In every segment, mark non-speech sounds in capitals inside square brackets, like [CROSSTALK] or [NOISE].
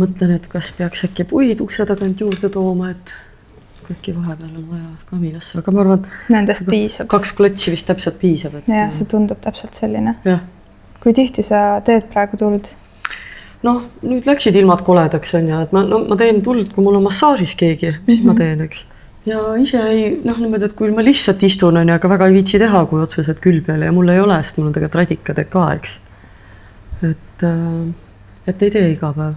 mõtlen, et kas peaks äkki puid ukse tagant juurde tooma, et äkki vahepeal on vaja kaminasse, aga ma arvan, Nendest piisab. kaks klotsi vist täpselt piisab, et. jah, see tundub täpselt selline. kui tihti sa teed praegu tuld? noh, nüüd läksid ilmad koledaks on ju, et ma, no ma teen tuld, kui mul on massaažis keegi, mis mm -hmm. ma teen, eks. ja ise ei noh, niimoodi, et kui ma lihtsalt istun, on ju, aga väga ei viitsi teha, kui otseselt külg peal ja mul ei ole, sest mul on tegelikult radikad ka, eks. et, et ei tee iga päev.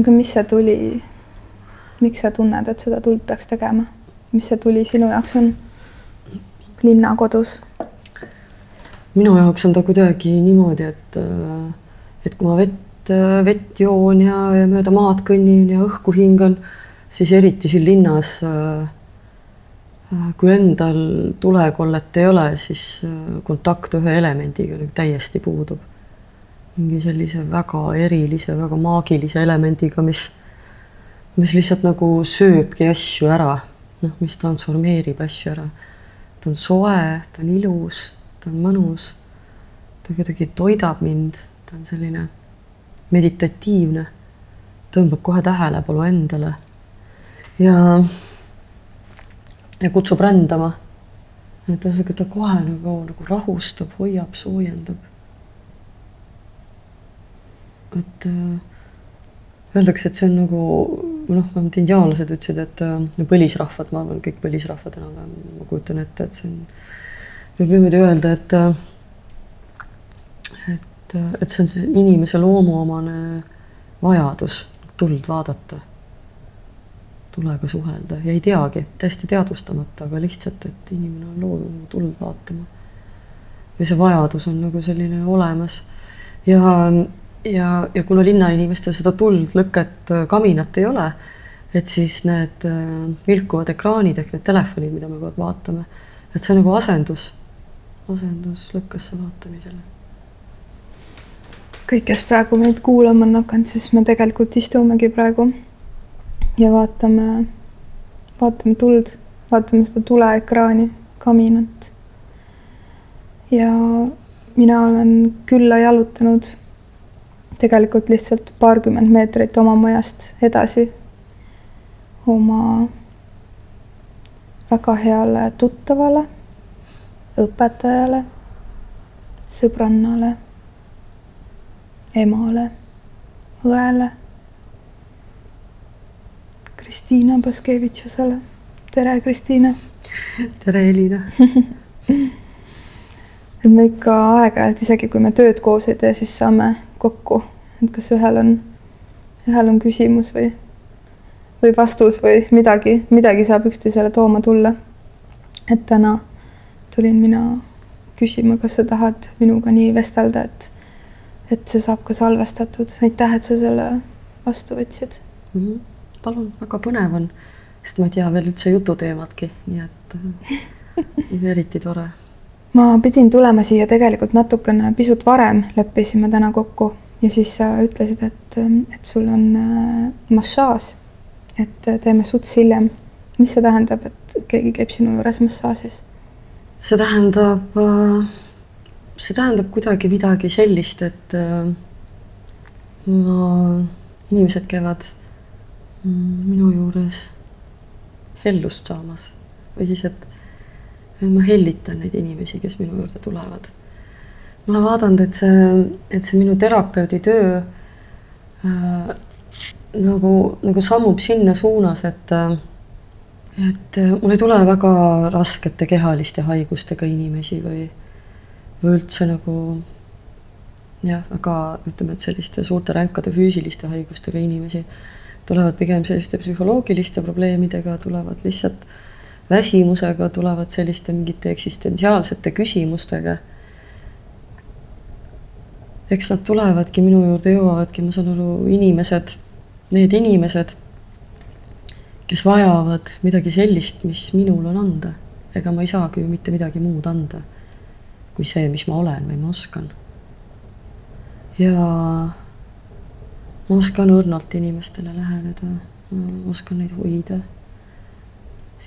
Aga mis see tuli, miks sa tunned, et seda tuld peaks tegema? mis see tuli sinu jaoks on linnakodus? minu jaoks on ta kuidagi niimoodi, et, et kui ma vett, vett joon ja, ja mööda maad kõnnin ja õhku hingan, siis eriti siin linnas, kui endal tulekollet ei ole, siis kontakt ühe elemendiga nagu täiesti puudub. Mingi sellise väga erilise, väga maagilise elemendiga, mis, mis lihtsalt nagu sööbki asju ära, noh, mis transformeerib asju ära. ta on soe, ta on ilus ta on mõnus, ta kuidagi toidab mind, ta on selline meditatiivne, tõmbab kohe tähelepanu endale ja, ja kutsub rändama. et ta, ta kohe nagu, nagu rahustab, hoiab, soojendab. Et äh, öeldakse, et see on nagu noh, vähemalt indiaanlased ütlesid, et äh, põlisrahvad, ma arvan, kõik põlisrahvad enam-vähem, ma kujutan ette, et see on võib niimoodi öelda, et et, et see on see inimese loomuomane vajadus tuld vaadata, tulega suhelda ja ei teagi, täiesti teadvustamata, aga lihtsalt, et inimene on loodud tuld vaatama. ja see vajadus on nagu selline olemas ja, ja, ja kuna linnainimestel seda tuld, lõket, kaminat ei ole, et siis need vilkuvad ekraanid ehk need telefonid, mida me kogu aeg vaatame, et see on nagu asendus asendus lõkkesse vaatamisele. kõik, kes praegu meid kuulama on hakanud, siis me tegelikult istumegi praegu ja vaatame, vaatame tuld, vaatame seda tuleekraani, kaminat. ja mina olen külla jalutanud tegelikult lihtsalt paarkümmend meetrit oma majast edasi oma väga heale tuttavale õpetajale, sõbrannale, emale, õele, Kristiina Baskevitšusele. tere, Kristiina. tere, Elina et [LAUGHS] me ikka aeg-ajalt, isegi kui me tööd koos ei tee, siis saame kokku, et kas ühel on, ühel on küsimus või, või vastus või midagi, midagi saab üksteisele tooma tulla. et täna tulin mina küsima, kas sa tahad minuga nii vestelda, et, et see saab ka salvestatud. aitäh, et sa selle vastu võtsid mm. -hmm. palun, väga põnev on, sest ma ei tea veel üldse jututeemadki, nii et [LAUGHS] eriti tore. Ma pidin tulema siia tegelikult natukene pisut varem, leppisime täna kokku ja siis sa ütlesid, et, et sul on äh, massaaž, et teeme suts hiljem. mis see tähendab, et keegi käib sinu juures massaažis? see tähendab, äh, see tähendab kuidagi midagi sellist, et äh, no inimesed käivad mm, minu juures hellust saamas või siis, et ma hellitan neid inimesi, kes minu juurde tulevad. ma olen vaadanud, et see, et see minu terapeudi töö äh, nagu, nagu sammub sinna suunas, et äh, et äh, mul ei tule väga raskete kehaliste haigustega inimesi või, või üldse nagu jah, väga ütleme, et selliste suurte ränkade füüsiliste haigustega inimesi tulevad pigem selliste psühholoogiliste probleemidega, tulevad lihtsalt väsimusega, tulevad selliste mingite eksistentsiaalsete küsimustega. eks nad tulevadki minu juurde, jõuavadki, ma saan aru, inimesed, need inimesed kes vajavad midagi sellist, mis minul on anda. ega ma ei saagi ju mitte midagi muud anda kui see, mis ma olen või ma oskan. ja ma oskan õrnalt inimestele läheneda, oskan neid hoida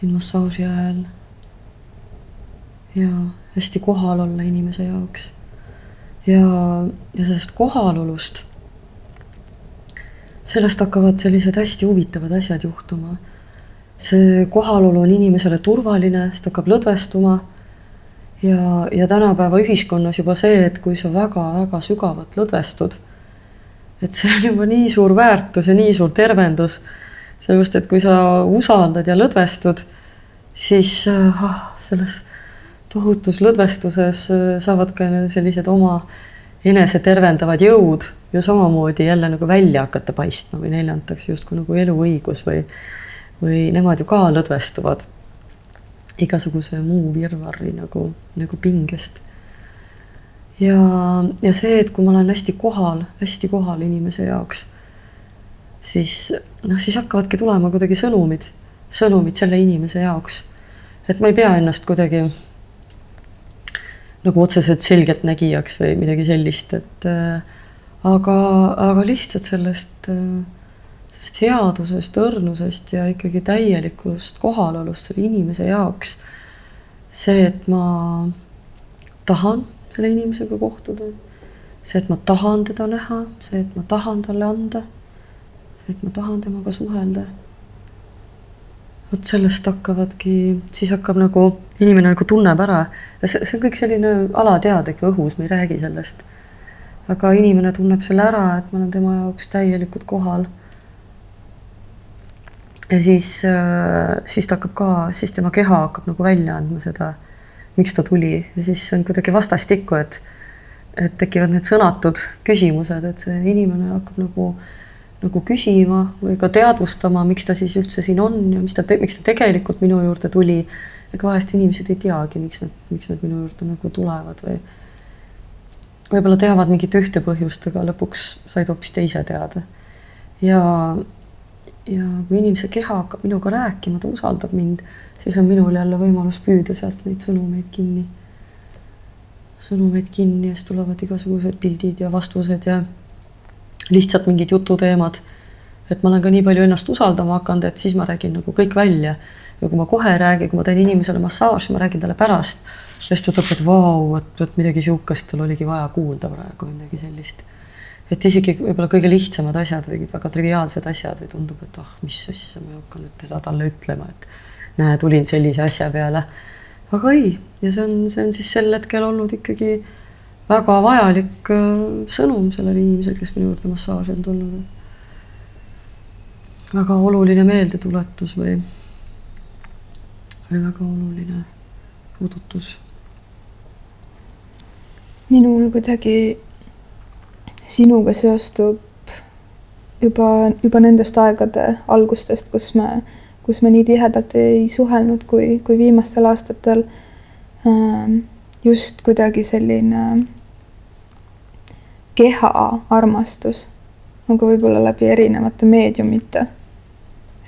siin massaaži ajal. ja hästi kohal olla inimese jaoks. ja, ja sellest kohalolust sellest hakkavad sellised hästi huvitavad asjad juhtuma. see kohalolu on inimesele turvaline, sest hakkab lõdvestuma. ja, ja tänapäeva ühiskonnas juba see, et kui sa väga-väga sügavalt lõdvestud, et see on juba nii suur väärtus ja nii suur tervendus. sellepärast, et kui sa usaldad ja lõdvestud, siis ah, selles tohutus lõdvestuses saavad ka sellised oma enesetervendavad jõud ju samamoodi jälle nagu välja hakata paistma või neile antakse justkui nagu eluõigus või, või nemad ju ka lõdvestuvad igasuguse muu virvarri nagu, nagu pingest. ja, ja see, et kui ma olen hästi kohal, hästi kohal inimese jaoks, siis noh, siis hakkavadki tulema kuidagi sõnumid, sõnumid selle inimese jaoks. et ma ei pea ennast kuidagi nagu otseselt selgeltnägijaks või midagi sellist, et äh, aga, aga lihtsalt sellest, sellest headusest, õrnusest ja ikkagi täielikust kohalolust selle inimese jaoks. see, et ma tahan selle inimesega kohtuda, see, et ma tahan teda näha, see, et ma tahan talle anda, see, et ma tahan temaga suhelda. Vot sellest hakkavadki, siis hakkab nagu, inimene nagu tunneb ära, see, see on kõik selline alateadlik õhus, me ei räägi sellest. Aga inimene tunneb selle ära, et ma olen tema jaoks täielikult kohal. ja siis, äh, siis ta hakkab ka, siis tema keha hakkab nagu välja andma seda, miks ta tuli. Ja siis on kuidagi vastastikku, et et tekivad need sõnatud küsimused, et see inimene hakkab nagu nagu küsima või ka teadvustama, miks ta siis üldse siin on ja mis ta, miks ta tegelikult minu juurde tuli. ega vahest inimesed ei teagi, miks nad, miks nad minu juurde nagu tulevad või võib-olla teavad mingit ühte põhjust, aga lõpuks said hoopis teise teada. ja, ja kui inimese keha hakkab minuga rääkima, ta usaldab mind, siis on minul jälle võimalus püüda sealt neid sõnumeid kinni. sõnumeid kinni ja siis tulevad igasugused pildid ja vastused ja lihtsalt mingid jututeemad. et ma olen ka nii palju ennast usaldama hakanud, et siis ma räägin nagu kõik välja. ja kui ma kohe ei räägi, kui ma teen inimesele massaaži, ma räägin talle pärast sest võtab, et vau, vot, vot midagi sihukest tal oligi vaja kuulda praegu, midagi sellist. et isegi võib-olla kõige lihtsamad asjad või väga triviaalsed asjad või tundub, et ah oh,, mis asja, ma ei hakka nüüd teda talle ütlema, et näe, tulin sellise asja peale. aga ei, ja see on, see on siis sel hetkel olnud ikkagi väga vajalik äh, sõnum sellele inimesele, kes minu juurde massaaži on tulnud. väga oluline meeldetuletus või, või väga oluline puudutus minul kuidagi sinuga seostub juba, juba nendest aegade algustest, kus me, kus me nii tihedalt ei suhelnud, kui, kui viimastel aastatel. Ähm, just kuidagi selline keha armastus, nagu võib-olla läbi erinevate meediumite.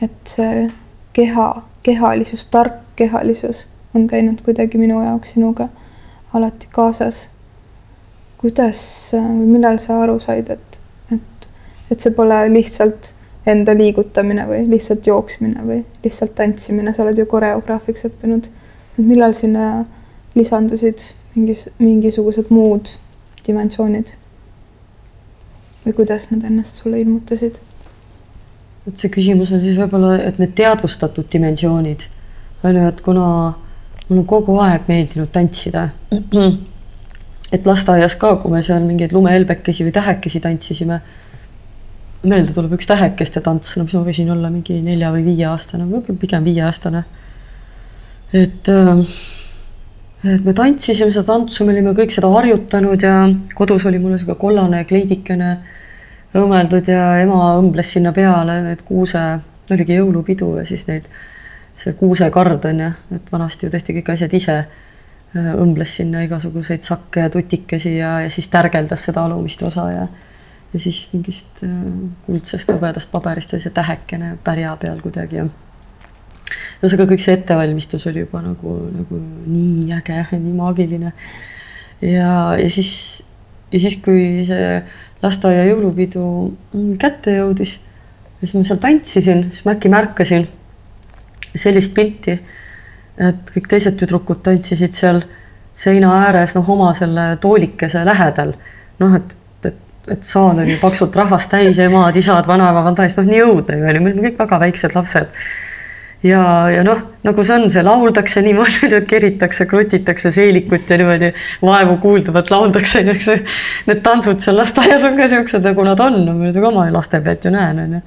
et see keha, kehalisus, tark kehalisus on käinud kuidagi minu jaoks sinuga alati kaasas kuidas või millal sa aru said, et, et, et see pole lihtsalt enda liigutamine või lihtsalt jooksmine või lihtsalt tantsimine, sa oled ju koreograafiks õppinud. et millal sinna lisandusid mingis, mingisugused muud dimensioonid? või kuidas nad ennast sulle ilmutasid? vot see küsimus on siis võib-olla, et need teadvustatud dimensioonid on ju, et kuna mul on kogu aeg meeldinud tantsida et lasteaias ka, kui me seal mingeid lumehelbekesi või tähekesi tantsisime, meelde tuleb üks tähekeste tants, no mis ma võisin olla mingi nelja või viieaastane, võib-olla pigem viieaastane. et, äh, et me tantsisime seda tantsu, me olime kõik seda harjutanud ja kodus oli mul sihuke kollane kleidikene õmmeldud ja ema õmbles sinna peale need kuuse, oligi jõulupidu ja siis neid, see kuusekard on ju, et vanasti ju tehti kõik asjad ise. Õmbles sinna igasuguseid sakke ja tutikesi ja, ja siis tärgeldas seda alumist osa ja ja siis mingist äh, kuldsest hõbedast paberist oli see tähekene pärja peal kuidagi ja ühesõnaga kõik see ettevalmistus oli juba nagu, nagu nii äge, nii maagiline. ja, ja siis, ja siis, kui see lasteaia jõulupidu kätte jõudis, siis ma seal tantsisin, siis ma äkki märkasin sellist pilti et kõik teised tüdrukud tantsisid seal seina ääres, noh, oma selle toolikese lähedal. noh, et, et et saal oli paksult rahvast täis, emad, isad, vanaemad täis, noh nii õudne ju oli, me olime kõik väga väiksed lapsed. Ja, ja noh, nagu see on, see lauldakse niimoodi, [LAUGHS] et keritakse, krutitakse seelikut ja niimoodi vaevu kuulduvalt lauldakse, eks ju. Need tantsud seal lasteaias on ka siuksed, nagu nad on, ma ka oma laste pealt ju näen, onju.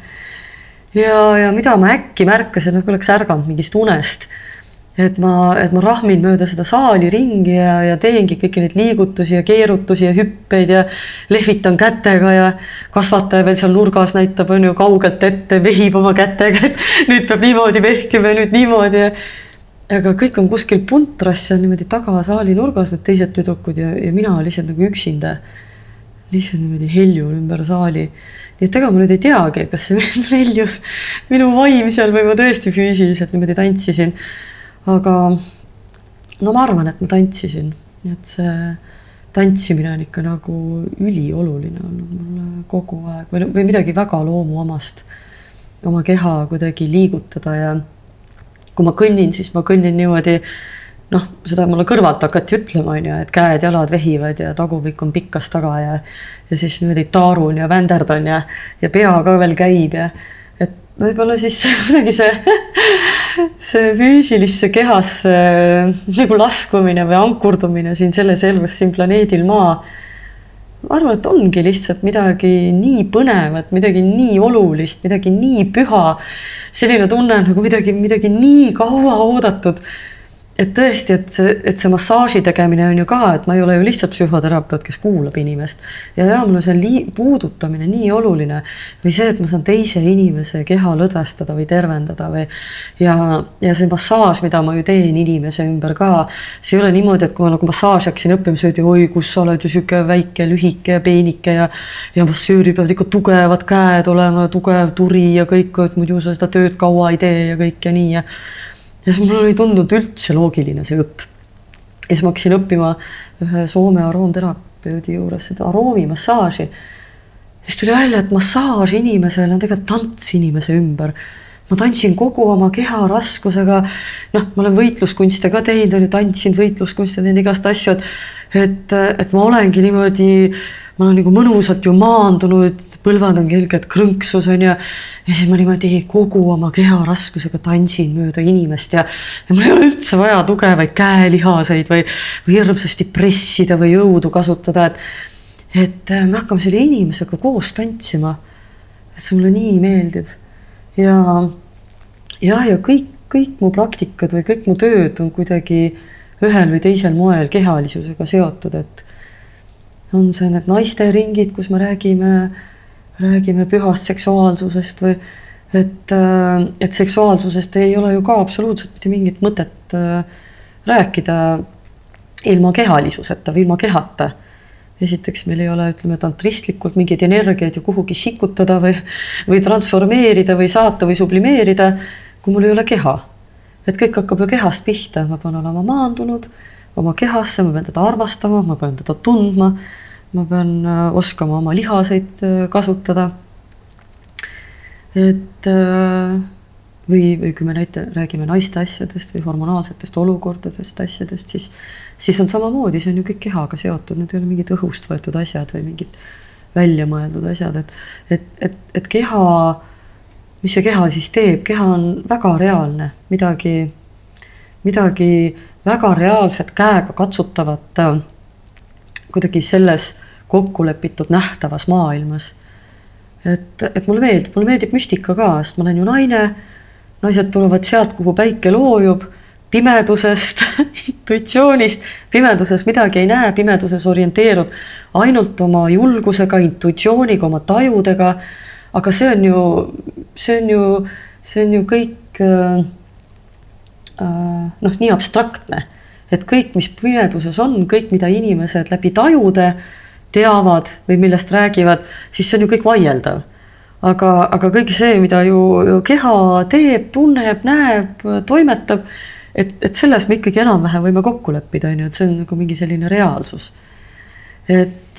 ja, ja mida ma äkki märkasin, nagu oleks ärganud mingist unest et ma, et ma rahmin mööda seda saali ringi ja, ja teengi kõiki neid liigutusi ja keerutusi ja hüppeid ja lehvitan kätega ja kasvataja veel seal nurgas näitab, on ju, kaugelt ette, vehib oma kätega, et nüüd peab niimoodi vehkima ja nüüd niimoodi ja aga kõik on kuskil puntras seal niimoodi taga saali nurgas, need teised tüdrukud ja, ja mina lihtsalt nagu üksinda. lihtsalt niimoodi heljun ümber saali. nii et ega ma nüüd ei teagi, kas see [LAUGHS] heljus minu vaim seal või ma tõesti füüsiliselt niimoodi tantsisin aga no ma arvan, et ma tantsisin, et see tantsimine on ikka nagu ülioluline olnud mulle kogu aeg või, või midagi väga loomuomast. oma keha kuidagi liigutada ja kui ma kõnnin, siis ma kõnnin niimoodi noh, seda mulle kõrvalt hakati ütlema, on ju, et käed-jalad vehivad ja tagumik on pikkas taga ja ja siis niimoodi taarun ja vänderdan ja, ja pea ka veel käib ja võib-olla siis [LAUGHS] kuidagi see see füüsilisse kehasse nagu laskumine või ankurdumine siin selles elus, siin planeedil Maa. ma arvan, et ongi lihtsalt midagi nii põnevat, midagi nii olulist, midagi nii püha. selline tunne nagu midagi, midagi nii kaua oodatud et tõesti, et see, et see massaaži tegemine on ju ka, et ma ei ole ju lihtsalt psühhoterapeut, kes kuulab inimest. ja, ja on see lii-, puudutamine nii oluline või see, et ma saan teise inimese keha lõdvestada või tervendada või. ja, ja see massaaž, mida ma ju teen inimese ümber ka, see ei ole niimoodi, et kui ma nagu massaaži hakkasin õppima, siis öeldi, oi, kus sa oled ju sihuke väike, lühike ja peenike ja. ja massööril peavad ikka tugevad käed olema, tugev turi ja kõik, et muidu sa seda tööd kaua ei tee ja kõik ja nii ja ja siis mulle ei tundunud üldse loogiline see jutt. ja siis ma hakkasin õppima ühe Soome aroomterapeudi juures seda aroomimassaaži. siis tuli välja, et massaaž inimesele on tegelikult tants inimese ümber ma tantsin kogu oma keha raskusega. noh, ma olen võitluskunste ka teinud, on ju, tantsinud võitluskunste, teinud igast asju, et, et, et ma olengi niimoodi ma olen nagu mõnusalt ju maandunud, põlvad on kergelt krõnksus on ju. ja siis ma niimoodi kogu oma keha raskusega tantsin mööda inimest ja, ja mul ei ole üldse vaja tugevaid käelihaseid või, või hirmsasti pressida või jõudu kasutada, et. et äh, me hakkame selle inimesega koos tantsima. see mulle nii meeldib ja, jah, ja kõik, kõik mu praktikad või kõik mu tööd on kuidagi ühel või teisel moel kehalisusega seotud, et on see need naisteringid, kus me räägime, räägime pühast seksuaalsusest või et, äh, et seksuaalsusest ei ole ju ka absoluutselt mitte mingit mõtet äh, rääkida ilma kehalisuseta või ilma kehata. esiteks meil ei ole, ütleme, tantristlikult mingeid energiaid ju kuhugi sikutada või, või transformeerida või saata või sublimeerida, kui mul ei ole keha. et kõik hakkab ju kehast pihta, ma pean olema maandunud oma kehasse, ma pean teda armastama, ma pean teda tundma. ma pean äh, oskama oma lihaseid äh, kasutada. et äh, või, või kui me näite, räägime naiste asjadest või hormonaalsetest olukordadest, asjadest, siis, siis on samamoodi, see on ju kõik kehaga seotud, need ei ole mingid õhust võetud asjad või mingid väljamõeldud asjad, et, et, et, et keha, mis see keha siis teeb, keha on väga reaalne, midagi, midagi väga reaalset käega katsutavat äh, kuidagi selles kokku lepitud nähtavas maailmas. et, et mulle meeldib, mulle meeldib müstika ka, sest ma olen ju naine. naised tulevad sealt, kuhu päike loojub, pimedusest [LAUGHS] intuitsioonist, pimeduses midagi ei näe, pimeduses orienteerud ainult oma julgusega, intuitsiooniga, oma tajudega. aga see on ju, see on ju, see on ju kõik äh, noh, nii abstraktne, et kõik, mis pimeduses on, kõik, mida inimesed läbi tajude teavad või millest räägivad, siis see on ju kõik vaieldav. aga, aga kõik see, mida ju, ju keha teeb, tunneb, näeb, toimetab, et, et selles me ikkagi enam-vähem võime kokku leppida, on ju, et see on nagu mingi selline reaalsus. et,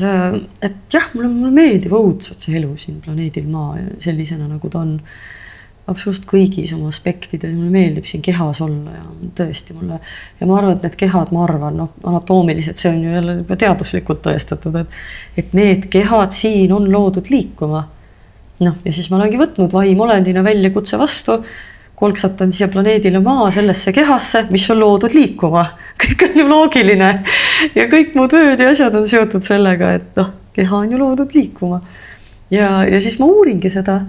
et jah, mulle, mulle meeldib õudselt see elu siin planeedil Maa sellisena, nagu ta on absoluutselt kõigis oma aspektides, mulle meeldib siin kehas olla ja tõesti mulle ja ma arvan, et need kehad, ma arvan, noh, anatoomiliselt see on ju jälle juba teaduslikult tõestatud, et et need kehad siin on loodud liikuma. noh, ja siis ma olengi võtnud vaimolendina väljakutse vastu, kolksatan siia planeedile Maa sellesse kehasse, mis on loodud liikuma. kõik on ju loogiline ja kõik mu tööd ja asjad on seotud sellega, et noh, keha on ju loodud liikuma. ja, ja siis ma uuringi seda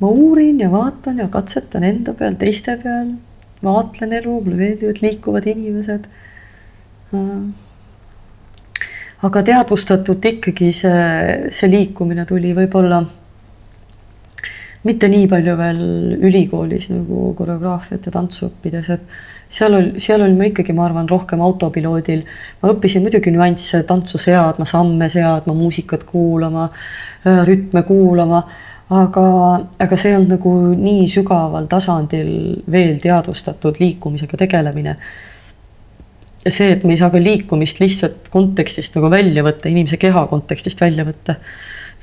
ma uurin ja vaatan ja katsetan enda peal, teiste peal, vaatlen elu, mulle meeldivad liikuvad inimesed. aga teadvustatult ikkagi see, see liikumine tuli võib-olla mitte nii palju veel ülikoolis nagu koreograafiat ja tantsu õppides, et seal oli, seal olin ma ikkagi, ma arvan, rohkem autopiloodil. ma õppisin muidugi nüansse, tantsu seadma, samme seadma, muusikat kuulama, rütme kuulama aga, aga see on nagu nii sügaval tasandil veel teadvustatud liikumisega tegelemine. ja see, et me ei saa ka liikumist lihtsalt kontekstist nagu välja võtta, inimese keha kontekstist välja võtta.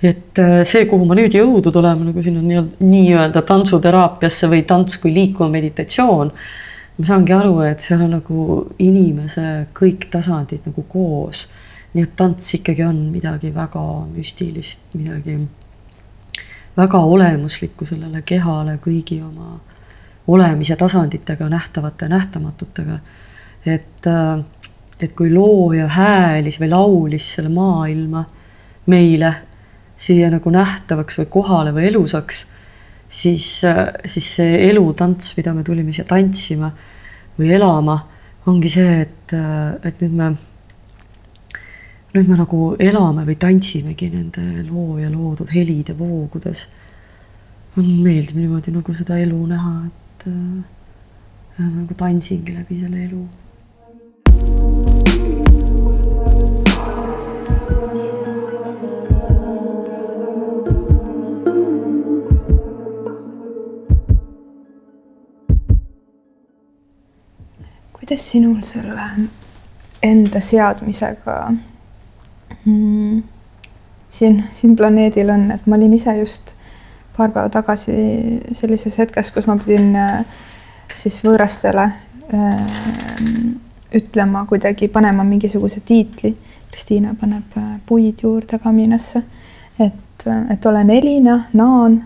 et äh, see, kuhu ma nüüd jõudnud olen, nagu siin on nii-öelda nii-öelda tantsuteraapiasse või tants kui liikuva meditatsioon. ma saangi aru, et seal on nagu inimese kõik tasandid nagu koos. nii et tants ikkagi on midagi väga müstilist, midagi väga olemuslikku sellele kehale kõigi oma olemise tasanditega, nähtavate ja nähtamatutega. et, äh, et kui looja häälis või laulis selle maailma meile siia nagu nähtavaks või kohale või elusaks, siis, äh, siis see elutants, mida me tulime siia tantsima või elama, ongi see, et, äh, et nüüd me nüüd me nagu elame või tantsimegi nende looja loodud helide voogudes. meeldib niimoodi nagu seda elu näha, et äh, nagu tantsingi läbi selle elu. kuidas sinul selle enda seadmisega mm, siin, siin planeedil on, et ma olin ise just paar päeva tagasi sellises hetkes, kus ma pidin äh, siis võõrastele äh, ütlema kuidagi, panema mingisuguse tiitli. Kristiina paneb äh, puid juurde kaminasse, et, et olen Elina, Naan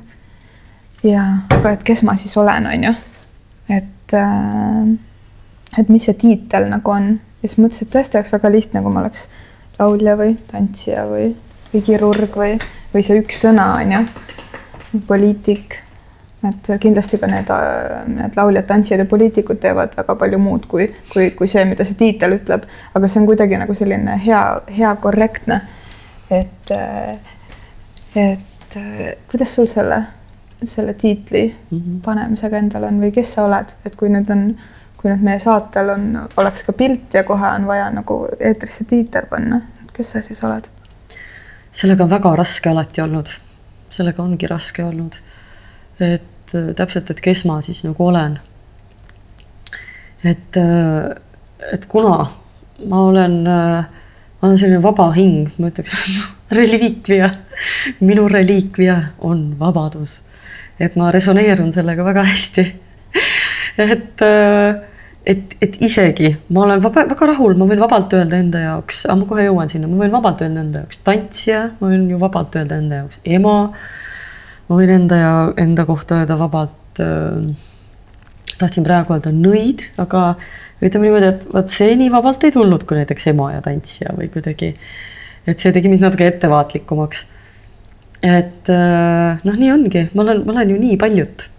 ja, aga et kes ma siis olen, on ju. et, et mis see tiitel nagu on ja siis mõtlesin, et tõesti oleks väga lihtne, kui ma oleks laulja või tantsija või, või kirurg või, või see üks sõna on ju, poliitik. et kindlasti ka need, need lauljad, tantsijad ja poliitikud teevad väga palju muud kui, kui, kui see, mida see tiitel ütleb, aga see on kuidagi nagu selline hea, hea korrektne. et, et kuidas sul selle, selle tiitli mm -hmm. panemisega endal on või kes sa oled, et kui nüüd on kui nüüd meie saatel on, oleks ka pilt ja kohe on vaja nagu eetrisse tiiter panna, kes sa siis oled? sellega on väga raske alati olnud, sellega ongi raske olnud. et äh, täpselt, et kes ma siis nagu olen. et, äh, et kuna ma olen, äh, ma olen selline vaba hing, ma ütleks [LAUGHS] reliikvia, minu reliikvia on vabadus. et ma resoneerun sellega väga hästi [LAUGHS] et et, et isegi ma olen vaba, väga rahul, ma võin vabalt öelda enda jaoks, ma kohe jõuan sinna, ma võin vabalt öelda enda jaoks tantsija, ma võin ju vabalt öelda enda jaoks ema. ma võin enda ja enda kohta öelda vabalt äh,. tahtsin praegu öelda nõid, aga ütleme niimoodi, et vot see nii vabalt ei tulnud, kui näiteks ema ja tantsija või kuidagi. et see tegi mind natuke ettevaatlikumaks. et äh, noh, nii ongi, ma olen, ma olen ju nii paljut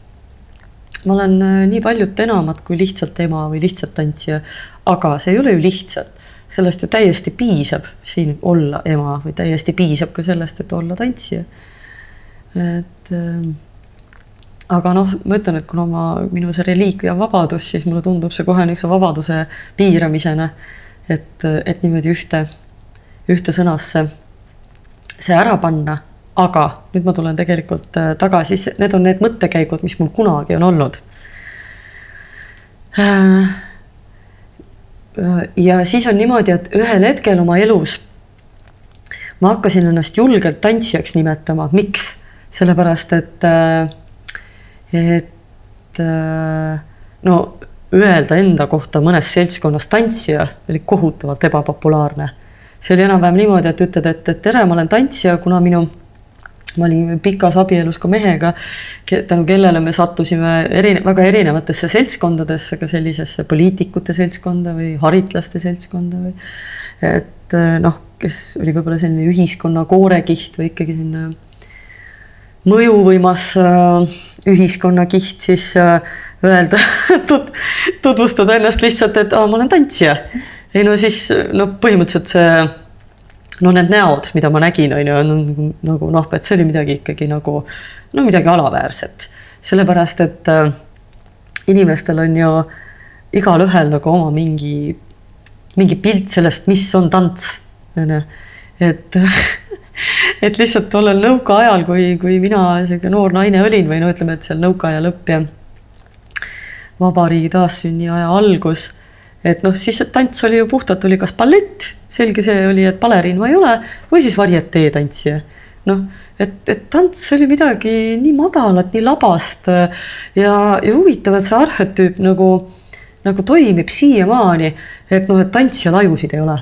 ma olen äh, nii paljut enamat kui lihtsalt ema või lihtsalt tantsija, aga see ei ole ju lihtsalt, sellest ju täiesti piisab siin olla ema või täiesti piisab ka sellest, et olla tantsija. et äh, aga noh, ma ütlen, et kuna ma, minu see reliikvia on vabadus, siis mulle tundub see kohe niisuguse vabaduse piiramisena, et, et niimoodi ühte, ühte sõnasse see ära panna aga nüüd ma tulen tegelikult äh, tagasi, need on need mõttekäigud, mis mul kunagi on olnud. Äh, äh, ja siis on niimoodi, et ühel hetkel oma elus ma hakkasin ennast julgelt tantsijaks nimetama, miks? sellepärast et, et no öelda enda kohta mõnes seltskonnas tantsija oli kohutavalt ebapopulaarne. see oli enam-vähem niimoodi, et ütled, et, et tere, ma olen tantsija, kuna minu ma olin pikas abielus ka mehega, tänu kellele me sattusime erine-, väga erinevatesse seltskondadesse, ka sellisesse poliitikute seltskonda või haritlaste seltskonda või et noh, kes oli võib-olla selline ühiskonna koorekiht või ikkagi selline mõjuvõimas äh, ühiskonnakiht, siis äh, öelda [LAUGHS] tut-, tutvustada ennast lihtsalt, et aa, ma olen tantsija. ei no siis no põhimõtteliselt see no need näod, mida ma nägin, on ju, nagu noh, et see oli midagi ikkagi nagu no midagi alaväärset, sellepärast et äh, inimestel on ju igalühel nagu oma mingi, mingi pilt sellest, mis on tants, on ju, et [LAUGHS] et lihtsalt tollel nõukaajal, kui, kui mina sihuke noor naine olin või no ütleme, et seal nõukaaja lõpp ja vabariigi taassünni aja algus, et noh, siis tants oli ju puhtalt oli kas ballett selge see oli, et baleriin ma ei ole või siis varietee tantsija. noh, et, et tants oli midagi nii madalat, nii labast ja, ja huvitav, et see arhetüüp nagu, nagu toimib siiamaani, et noh, et tantsijal ajusid ei ole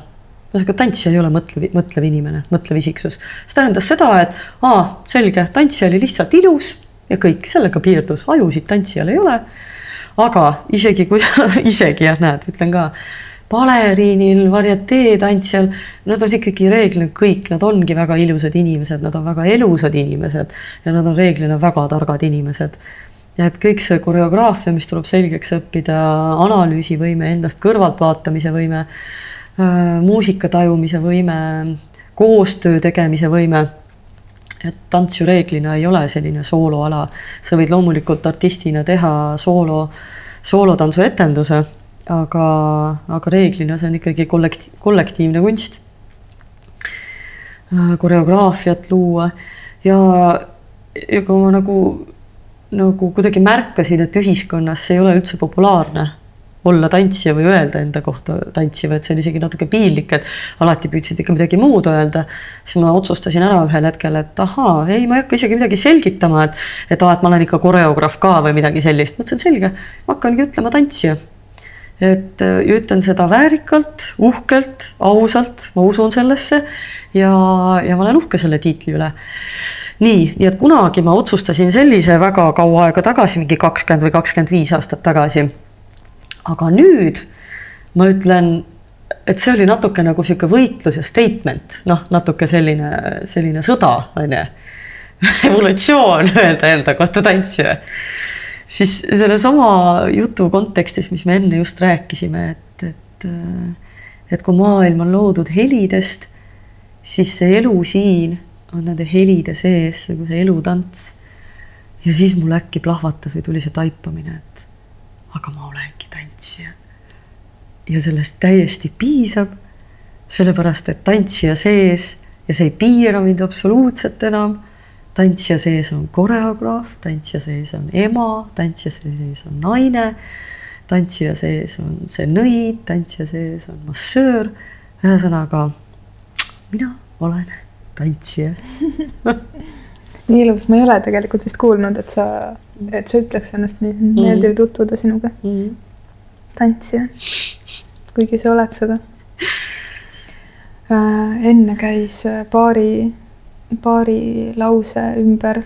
ühesõnaga tantsija ei ole mõtlev, mõtlev inimene, mõtlev isiksus. see tähendas seda, et aa, selge, tantsija oli lihtsalt ilus ja kõik, sellega piirdus, ajusid tantsijal ei ole. aga isegi kui, [LAUGHS] isegi jah, näed, ütlen ka baleriinil, varietee tantsijal, nad on ikkagi reeglina kõik, nad ongi väga ilusad inimesed, nad on väga elusad inimesed ja nad on reeglina väga targad inimesed. ja et kõik see koreograafia, mis tuleb selgeks õppida, analüüsivõime, endast kõrvaltvaatamise võime, muusika tajumise võime, koostöö tegemise võime et tants ju reeglina ei ole selline sooloala, sa võid loomulikult artistina teha soolo, soolotantsu etenduse aga, aga reeglina see on ikkagi kollekti-, kollektiivne kunst. Äh, koreograafiat luua ja, ja kui ma nagu, nagu kuidagi märkasin, et ühiskonnas ei ole üldse populaarne olla tantsija või öelda enda kohta tantsija, vaid see oli isegi natuke piinlik, et alati püüdsid ikka midagi muud öelda. siis ma otsustasin ära ühel hetkel, et ahaa, ei, ma ei hakka isegi midagi selgitama, et, et aa, et ma olen ikka koreograaf ka või midagi sellist. mõtlesin, selge, hakkangi ütlema tantsija et äh, ütlen seda väärikalt, uhkelt, ausalt, ma usun sellesse ja, ja ma olen uhke selle tiitli üle. nii, nii et kunagi ma otsustasin sellise väga kaua aega tagasi, mingi kakskümmend või kakskümmend viis aastat tagasi. aga nüüd ma ütlen, et see oli natuke nagu sihuke võitlus ja statement, noh, natuke selline, selline sõda, on ju. [LAUGHS] revolutsioon öelda enda kohta tantsija siis sellesama jutu kontekstis, mis me enne just rääkisime, et, et, et kui maailm on loodud helidest, siis see elu siin on nende helide sees nagu see elutants. ja siis mul äkki plahvatas või tuli see taipamine, et aga ma olengi tantsija. ja sellest täiesti piisab, sellepärast et tantsija sees ja see ei piira mind absoluutselt enam tantsija sees on koreograaf, tantsija sees on ema, tantsija sees on naine, tantsija sees on see nõid, tantsija sees on massöör. ühesõnaga, mina olen tantsija [LAUGHS] nii ilus, ma ei ole tegelikult vist kuulnud, et sa, et sa ütleks ennast nii, mhm. meeldiv tutvuda sinuga mm. -hmm. tantsija, kuigi sa oled seda äh,. enne käis paari paari lause ümber,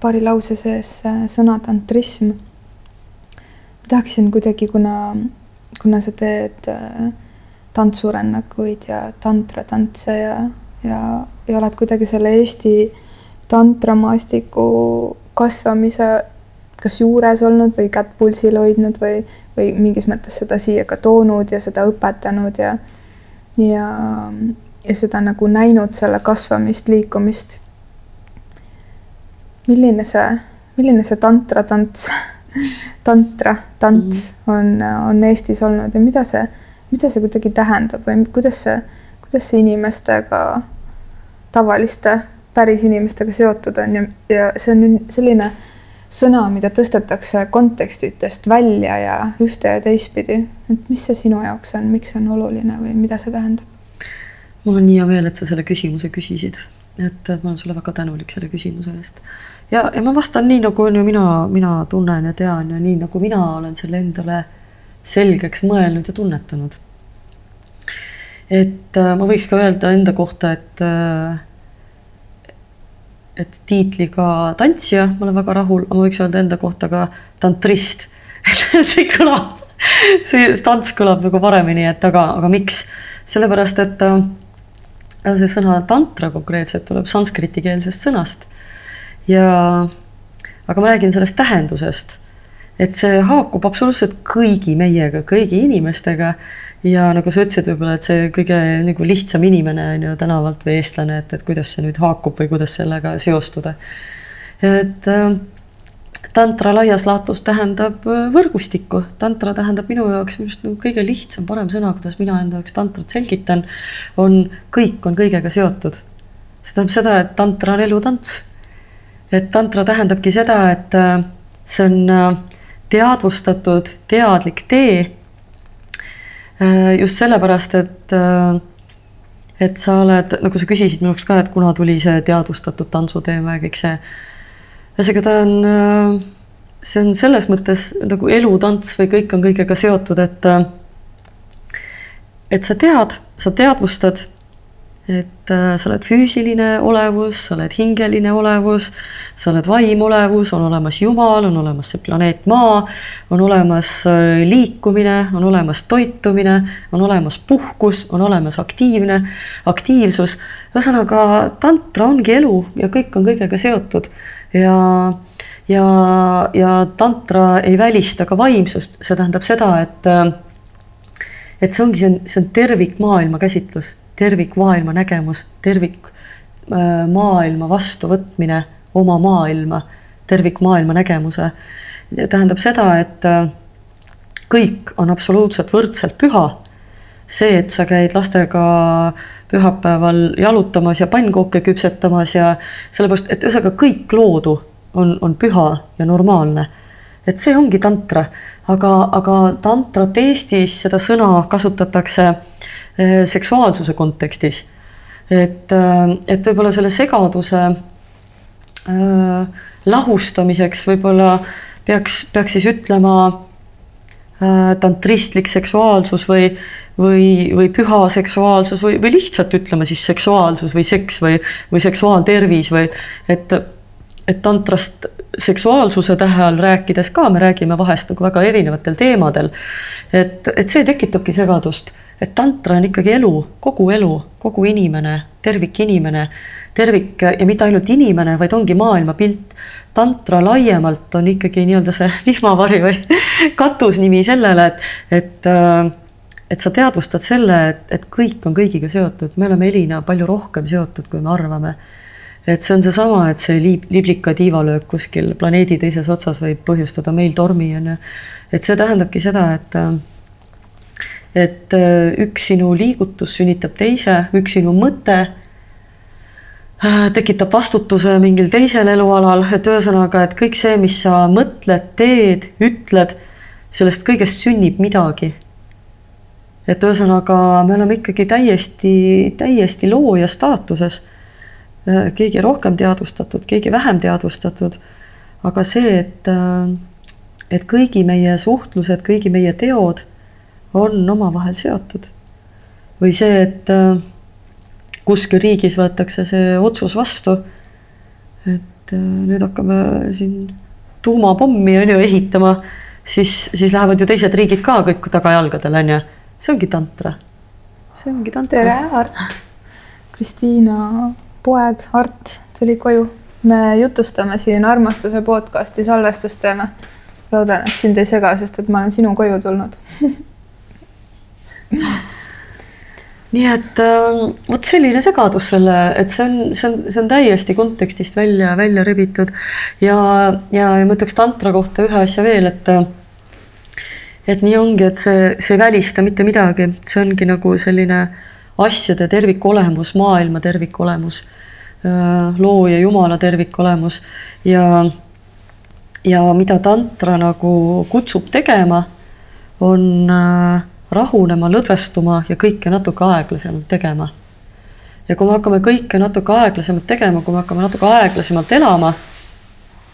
paari lause sees äh, sõna tantrism. tahaksin kuidagi, kuna, kuna sa teed äh, tantsurännakuid ja tantratantse ja, ja, ja oled kuidagi selle Eesti tantramaastiku kasvamise kas juures olnud või kätt pulsil hoidnud või, või mingis mõttes seda siia ka toonud ja seda õpetanud ja, ja ja seda nagu näinud, selle kasvamist, liikumist. milline see, milline see tantratants, tantra, tants [LAUGHS] mm. on, on Eestis olnud ja mida see, mida see kuidagi tähendab või kuidas see, kuidas see inimestega, tavaliste päris inimestega seotud on ja, ja see on selline sõna, mida tõstetakse kontekstidest välja ja ühte ja teistpidi. et mis see sinu jaoks on, miks see on oluline või mida see tähendab? Mul on nii hea meel, et sa selle küsimuse küsisid, et ma olen sulle väga tänulik selle küsimuse eest. ja, ja ma vastan nii, nagu on ju mina, mina tunnen ja tean ja nii, nagu mina olen selle endale selgeks mõelnud ja tunnetanud. et äh, ma võiks ka öelda enda kohta, et äh, et tiitliga tantsija, ma olen väga rahul, aga ma võiks öelda enda kohta ka tantrist [LAUGHS] see kõlab, see tants kõlab nagu paremini, et aga, aga miks? sellepärast, et äh, see sõna tantra konkreetselt tuleb sanskriti-keelsest sõnast. ja, aga ma räägin sellest tähendusest, et see haakub absoluutselt kõigi meiega, kõigi inimestega ja nagu sa ütlesid, võib-olla, et see kõige nagu lihtsam inimene on ju tänavalt või eestlane, et, et kuidas see nüüd haakub või kuidas sellega seostuda. et äh, tantra laias laastus tähendab äh, võrgustikku, tantra tähendab minu jaoks minu arust nagu kõige lihtsam, parem sõna, kuidas mina enda jaoks tantrat selgitan, on kõik on kõigega seotud. see tähendab seda, et tantra on elutants. et tantra tähendabki seda, et äh, see on äh, teadvustatud, teadlik tee just sellepärast, et, et sa oled, nagu sa küsisid minu jaoks ka, et kuna tuli see teadvustatud tantsuteema ja kõik see. Ühesõnaga, ta on, äh, see on selles mõttes nagu elutants või kõik on kõigega seotud, et et sa tead, sa teadvustad et äh, sa oled füüsiline olevus, sa oled hingeline olevus, sa oled vaimolevus, on olemas Jumal, on olemas see planeet Maa, on olemas äh, liikumine, on olemas toitumine, on olemas puhkus, on olemas aktiivne, aktiivsus. ühesõnaga, tantra ongi elu ja kõik on kõigega seotud ja ja, ja tantra ei välista ka vaimsust, see tähendab seda, et äh, et see ongi, see on, see on tervikmaailma käsitlus tervikmaailma nägemus, tervikmaailma äh, vastuvõtmine, oma maailma, tervikmaailma nägemuse. tähendab seda, et äh, kõik on absoluutselt võrdselt püha. see, et sa käid lastega pühapäeval jalutamas ja pannkooke küpsetamas ja sellepärast, et ühesõnaga kõik loodu on, on püha ja normaalne. et see ongi tantra, aga, aga tantrat Eestis, seda sõna kasutatakse Äh, seksuaalsuse kontekstis. et, äh, et võib-olla selle segaduse äh, lahustamiseks võib-olla peaks, peaks siis ütlema äh, tantristlik seksuaalsus või, või, või püha seksuaalsus või, või lihtsalt ütleme siis seksuaalsus või seks või, või seksuaaltervis või et, et tantrast seksuaalsuse tähe all rääkides ka me räägime vahest nagu väga erinevatel teemadel. et, et see tekitabki segadust et tantra on ikkagi elu, kogu elu, kogu inimene, tervikinimene, tervik ja mitte ainult inimene, vaid ongi maailmapilt. tantra laiemalt on ikkagi nii-öelda see vihmavari või [LAUGHS] katusnimi sellele, et, et äh, et sa teadvustad selle, et, et kõik on kõigiga seotud, me oleme Elina palju rohkem seotud, kui me arvame. et see on seesama, et see liib, liblika tiivalöök kuskil planeedi teises otsas võib põhjustada meil tormi, on ju. et see tähendabki seda, et et üks sinu liigutus sünnitab teise, üks sinu mõte äh, tekitab vastutuse mingil teisel elualal, et ühesõnaga, et kõik see, mis sa mõtled, teed, ütled, sellest kõigest sünnib midagi. Et ühesõnaga, me oleme ikkagi täiesti, täiesti looja staatuses. Äh, keegi rohkem teadvustatud, keegi vähem teadvustatud. aga see, et, et kõigi meie suhtlused, kõigi meie teod on omavahel seotud. või see, et äh, kuskil riigis võetakse see otsus vastu, et äh, nüüd hakkame siin tuumapommi on ju ehitama, siis, siis lähevad ju teised riigid ka kõik tagajalgadel on ju. See ongi tantra. see ongi tantra. tere, Art. Kristiina poeg Art tuli koju. me jutustame siin armastuse podcasti salvestustena. loodan, et sind ei sega, sest et ma olen sinu koju tulnud [LAUGHS] nii et äh, vot selline segadus selle, et see on, see on, see on täiesti kontekstist välja, välja rebitud ja, ja, ja ma ütleks tantra kohta ühe asja veel, et et nii ongi, et see, see ei välista mitte midagi, see ongi nagu selline asjade tervikolemus, maailma tervikolemus, äh, looja Jumala tervikolemus ja, ja mida tantra nagu kutsub tegema, on äh, rahunema, lõdvestuma ja kõike natuke aeglasemalt tegema. ja kui me hakkame kõike natuke aeglasemalt tegema, kui me hakkame natuke aeglasemalt elama,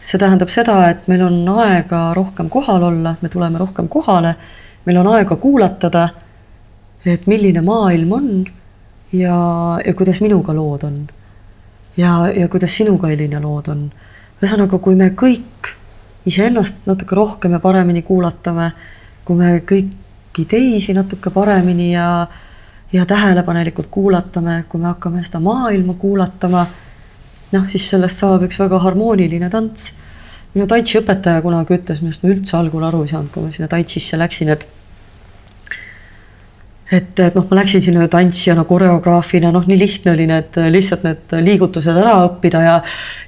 see tähendab seda, et meil on aega rohkem kohal olla, me tuleme rohkem kohale, meil on aega kuulatada, et milline maailm on ja, ja kuidas minuga lood on. ja, ja kuidas sinuga, Elina, lood on. ühesõnaga, kui me kõik iseennast natuke rohkem ja paremini kuulatame, kui me kõiki teisi natuke paremini ja, ja tähelepanelikult kuulatame, kui me hakkame seda maailma kuulatama noh, siis sellest saab üks väga harmooniline tants. minu tantšiõpetaja kunagi ütles, millest ma üldse algul aru ei saanud, kui ma sinna tantsisse läksin, et et, et noh, ma läksin sinna tantsijana, koreograafina, noh, nii lihtne oli need lihtsalt need liigutused ära õppida ja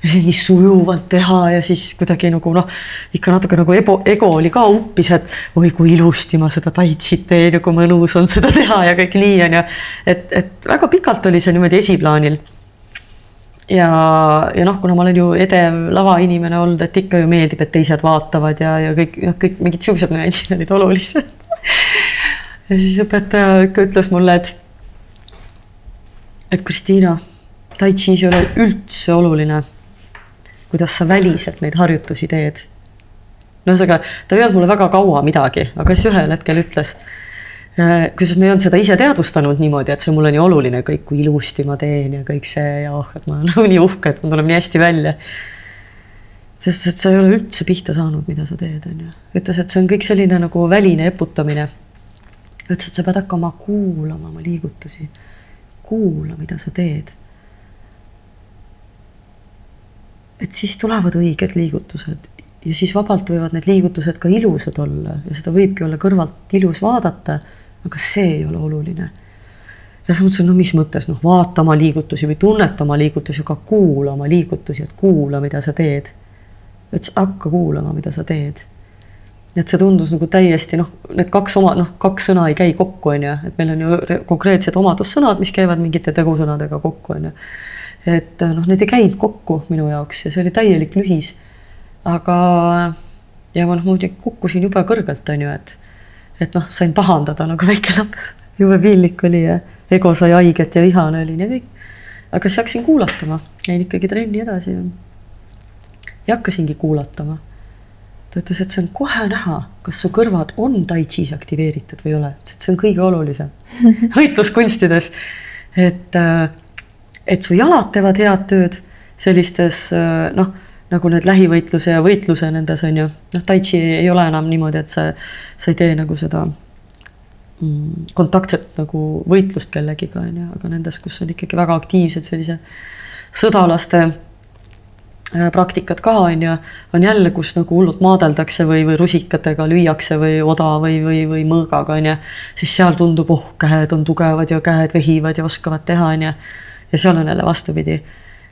ja siis nii sujuvalt teha ja siis kuidagi nagu noh, ikka natuke nagu ego, ego oli ka uppis, et oi kui ilusti ma seda tantsit teen ja kui mõnus on seda teha ja kõik nii on ju. et, et väga pikalt oli see niimoodi esiplaanil ja, ja noh, kuna ma olen ju edev lavainimene olnud, et ikka ju meeldib, et teised vaatavad ja, ja kõik noh, kõik mingid siuksed nüansid [LAUGHS] olid olulised ja siis õpetaja ikka ütles mulle, et, et Kristiina, tai chi's ei ole üldse oluline, kuidas sa väliselt neid harjutusi teed. no ühesõnaga, ta ei öelnud mulle väga kaua midagi, aga siis ühel hetkel ütles kusjuures ma ei olnud seda ise teadvustanud niimoodi, et see mulle nii oluline, kõik, kui ilusti ma teen ja kõik see ja oh, et ma olen [LAUGHS] nagu nii uhke, et mul tuleb nii hästi välja. sest et sa ei ole üldse pihta saanud, mida sa teed, on ju. ütles, et see on kõik selline nagu väline eputamine. ütles, et sa pead hakkama kuulama oma liigutusi. kuula, mida sa teed. et siis tulevad õiged liigutused ja siis vabalt võivad need liigutused ka ilusad olla ja seda võibki olla kõrvalt ilus vaadata aga see ei ole oluline. ja siis mõtlesin, no mis mõttes, noh, vaata oma liigutusi või tunneta oma liigutusi, aga kuula oma liigutusi, et kuula, mida sa teed. ütles, hakka kuulama, mida sa teed. et see tundus nagu täiesti noh, need kaks oma, noh, kaks sõna ei käi kokku, on ju, et meil on ju konkreetsed omadussõnad, mis käivad mingite tegusõnadega kokku, on ju. et noh, need ei käinud kokku minu jaoks ja see oli täielik lühis. aga ja ma noh, muidugi kukkusin jube kõrgelt, on ju, et et noh, sain pahandada nagu väike laps, jube piinlik oli ja ego sai haiget ja vihane olin ja kõik. aga siis hakkasin kuulatama, jäin ikkagi trenni edasi ja, ja hakkasingi kuulatama. ta ütles, et see on kohe näha, kas su kõrvad on tai chi's aktiveeritud või ei ole, ütles, et see on kõige olulisem [LAUGHS] võitluskunstides. et, äh, et su jalad teevad head tööd sellistes äh, noh nagu need lähivõitluse ja võitluse nendes on ju, noh, tai chi ei ole enam niimoodi, et sa, sa ei tee nagu seda mm, kontaktset nagu võitlust kellegiga on ju, aga nendes, kus on ikkagi väga aktiivsed sellise sõdalaste äh, praktikad ka on ju, on jälle, kus nagu hullult maadeldakse või, või rusikatega lüüakse või oda või, või, või mõõgaga on ju. siis seal tundub, oh, käed on tugevad ja käed vehivad ja oskavad teha, on ju. ja seal on jälle vastupidi